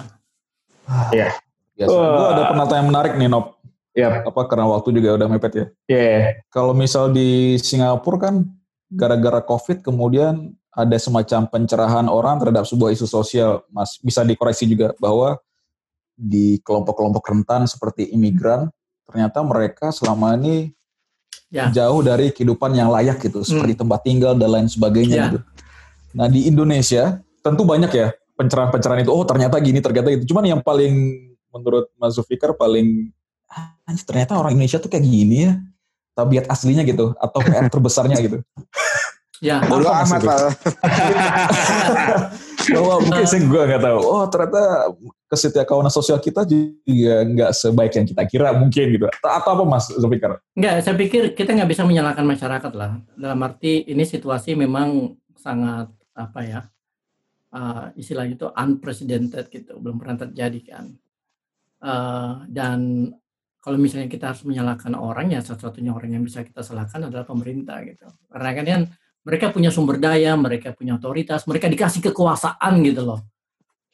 C: Biasa.
G: Wah.
C: Gue ada pernyataan yang menarik nih Nop,
G: Yap.
C: apa karena waktu juga udah mepet ya.
G: Iya.
C: Kalau misal di Singapura kan gara-gara COVID kemudian ada semacam pencerahan orang terhadap sebuah isu sosial, Mas. Bisa dikoreksi juga bahwa di kelompok-kelompok rentan seperti imigran, ternyata mereka selama ini
E: Ya.
C: jauh dari kehidupan yang layak gitu, seperti tempat tinggal dan lain sebagainya
E: Ya.
C: gitu. Nah di Indonesia tentu banyak ya pencerahan-pencerahan itu. Oh ternyata gini, ternyata itu. Cuman yang paling menurut Mas Zulfikar paling "Ah, anjir, ternyata orang Indonesia tuh kayak gini ya tabiat aslinya gitu atau PR terbesarnya gitu.
E: Ya.
C: Mas,
A: amat lah.
C: bahwa mungkin saya gue nggak tahu. Oh ternyata kesetiakawanan sosial kita juga nggak sebaik yang kita kira mungkin gitu. Atau apa Mas Zulfikar?
E: Enggak, saya pikir kita nggak bisa menyalahkan masyarakat lah. Dalam arti ini situasi memang sangat apa ya uh, istilahnya itu unprecedented gitu, belum pernah terjadi kan. Uh, dan kalau misalnya kita harus menyalahkan orang ya satu-satunya orang yang bisa kita salahkan adalah pemerintah gitu. Karena kan, kan mereka punya sumber daya, mereka punya otoritas, mereka dikasih kekuasaan gitu loh.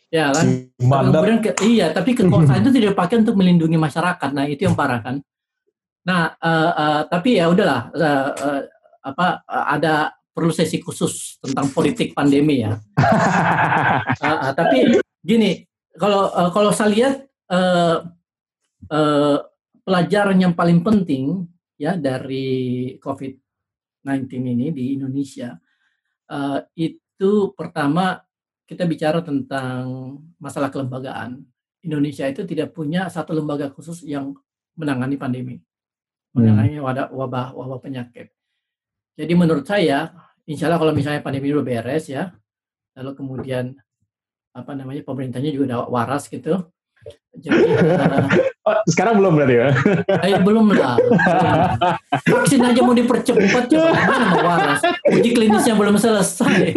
E: Ya kan? Kemudian ke, iya, tapi kekuasaan itu tidak dipakai untuk melindungi masyarakat. Nah, itu yang parah kan. Nah, uh, uh, tapi ya udahlah uh, uh, apa uh, ada perlu sesi khusus tentang politik pandemi ya. uh, uh, tapi gini, kalau uh, kalau saya lihat uh, uh, pelajaran yang paling penting ya dari COVID-19 ini di Indonesia uh, itu pertama kita bicara tentang masalah kelembagaan. Indonesia itu tidak punya satu lembaga khusus yang menangani pandemi, menangani wabah, wabah wabah penyakit. Jadi menurut saya, insya Allah kalau misalnya pandemi udah beres ya, lalu kemudian apa namanya pemerintahnya juga udah waras gitu.
G: Jadi uh, oh, sekarang belum berarti ya?
E: Eh, belum lah. Vaksin aja mau dipercepat coba mana mau waras. Uji klinisnya belum selesai.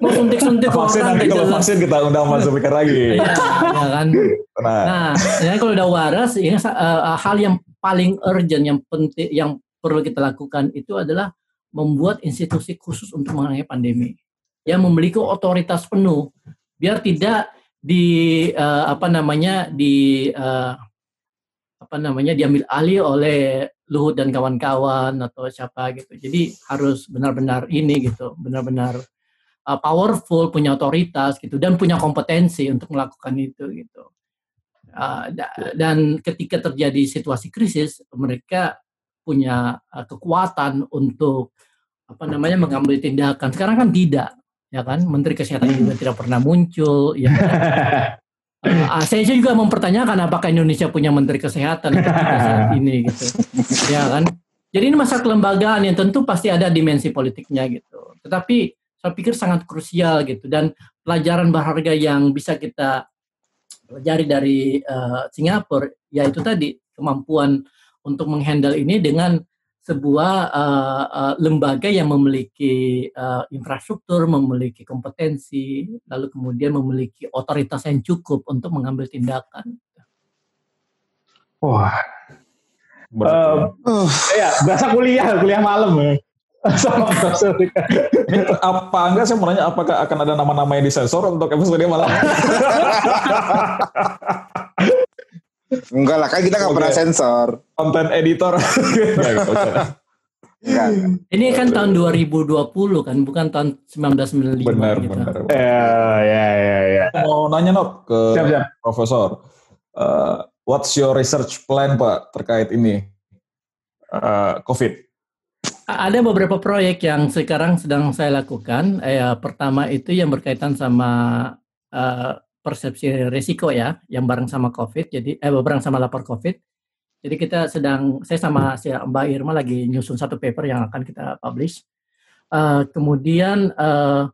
E: mau suntik-suntik
C: vaksin nanti kalau vaksin kita undang Mas Zulfikar lagi.
E: Iya, ya kan. Nah, nah ya kalau udah waras, ya, uh, hal yang paling urgent, yang penting, yang perlu kita lakukan itu adalah membuat institusi khusus untuk menangani pandemi yang memiliki otoritas penuh biar tidak di uh, apa namanya di uh, apa namanya diambil alih oleh Luhut dan kawan-kawan atau siapa gitu. Jadi harus benar-benar ini gitu, benar-benar uh, powerful, punya otoritas gitu dan punya kompetensi untuk melakukan itu gitu. Uh, dan ketika terjadi situasi krisis, mereka punya uh, kekuatan untuk apa namanya mengambil tindakan. Sekarang kan tidak ya kan? Menteri Kesehatan juga tidak pernah muncul ya kan? uh, saya juga mempertanyakan apakah Indonesia punya Menteri Kesehatan saat ini gitu. Ya kan? Jadi ini masalah kelembagaan yang tentu pasti ada dimensi politiknya gitu. Tetapi saya pikir sangat krusial gitu. Dan pelajaran berharga yang bisa kita pelajari dari uh, Singapura yaitu tadi kemampuan untuk menghandle ini dengan sebuah uh, uh, lembaga yang memiliki uh, infrastruktur, memiliki kompetensi, lalu kemudian memiliki otoritas yang cukup untuk mengambil tindakan.
G: Wah, uh, uh. ya berasa kuliah, kuliah malam ya.
C: apa enggak saya mau nanya apakah akan ada nama-nama yang disensor untuk episode malam?
A: Enggak lah, kan kita nggak pernah sensor.
C: Konten editor.
E: Enggak, Ini kan tahun 2020 kan, bukan tahun 1995.
C: Benar, gitu. benar.
G: Ya, ya, ya, ya.
C: Mau nanya Nop ke siap, siap. Profesor. Uh, what's your research plan Pak terkait ini uh, COVID?
E: Ada beberapa proyek yang sekarang sedang saya lakukan. Eh, pertama itu yang berkaitan sama uh, persepsi risiko ya yang bareng sama COVID jadi eh bareng sama lapor COVID. Jadi kita sedang saya sama si Mbak Irma lagi nyusun satu paper yang akan kita publish. Uh, kemudian uh,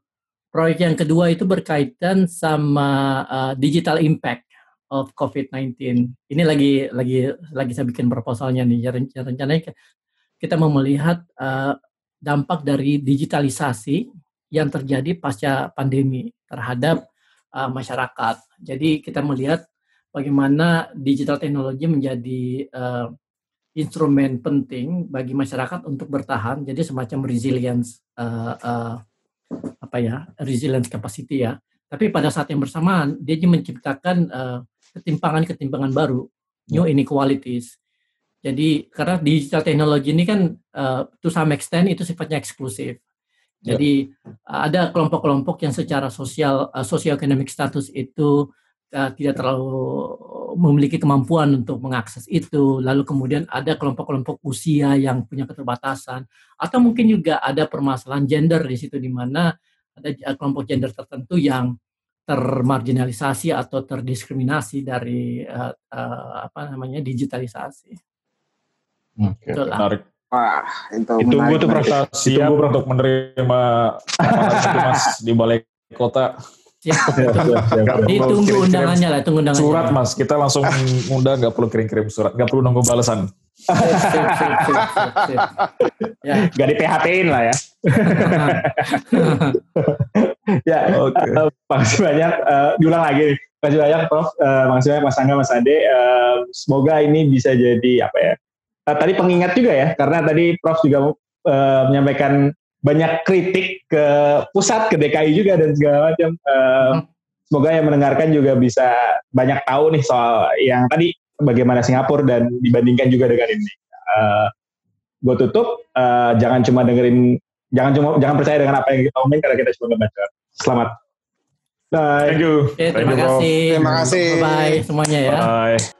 E: proyek yang kedua itu berkaitan sama uh, digital impact of COVID-19. Ini lagi lagi lagi saya bikin proposalnya nih. Rencananya kita mau melihat uh, dampak dari digitalisasi yang terjadi pasca pandemi terhadap uh, masyarakat. Jadi kita melihat bagaimana digital teknologi menjadi uh, instrumen penting bagi masyarakat untuk bertahan. Jadi semacam resilience uh, uh, apa ya resilience capacity ya. Tapi pada saat yang bersamaan dia menciptakan ketimpangan-ketimpangan baru, new ya. inequalities. Jadi karena digital teknologi ini kan uh, to some extent itu sifatnya eksklusif. Ya. Jadi uh, ada kelompok-kelompok yang secara sosial uh, sosioekonomik status itu uh, tidak terlalu memiliki kemampuan untuk mengakses itu. Lalu kemudian ada kelompok-kelompok usia yang punya keterbatasan atau mungkin juga ada permasalahan gender di situ di mana ada kelompok gender tertentu yang termarginalisasi atau terdiskriminasi dari uh, uh, apa namanya digitalisasi.
C: Oke, okay, menarik.
A: Wah,
C: itu Ditunggu tuh prestasi siap untuk menerima mas di balai kota.
E: Siap.
G: Siap, siap, siap, siap.
E: Ditunggu undangannya lah, tunggu undangannya.
C: Surat mas, kita langsung undang nggak perlu kirim-kirim surat, nggak perlu nunggu balasan.
E: Ya.
G: Gak di PHP-in lah ya. ya,
C: Oke.
G: eh, makasih banyak. Eh, diulang lagi nih. Makasih banyak Prof. Eh, makasih banyak Mas Angga, Mas Ade. Eh, semoga ini bisa jadi apa ya? Eh, tadi pengingat juga ya, karena tadi Prof juga eh, menyampaikan banyak kritik ke pusat, ke DKI juga dan segala macam. Eh, Semoga yang mendengarkan juga bisa banyak tahu nih soal yang tadi bagaimana Singapura dan dibandingkan juga dengan ini. gue tutup, eh, jangan cuma dengerin, jangan cuma jangan percaya dengan apa yang kita omongin karena kita cuma membaca. Selamat. Bye.
C: Thank you. Thank
E: terima
C: you, Bro.
E: kasih.
A: Terima kasih.
E: Bye-bye semuanya ya.
C: Bye.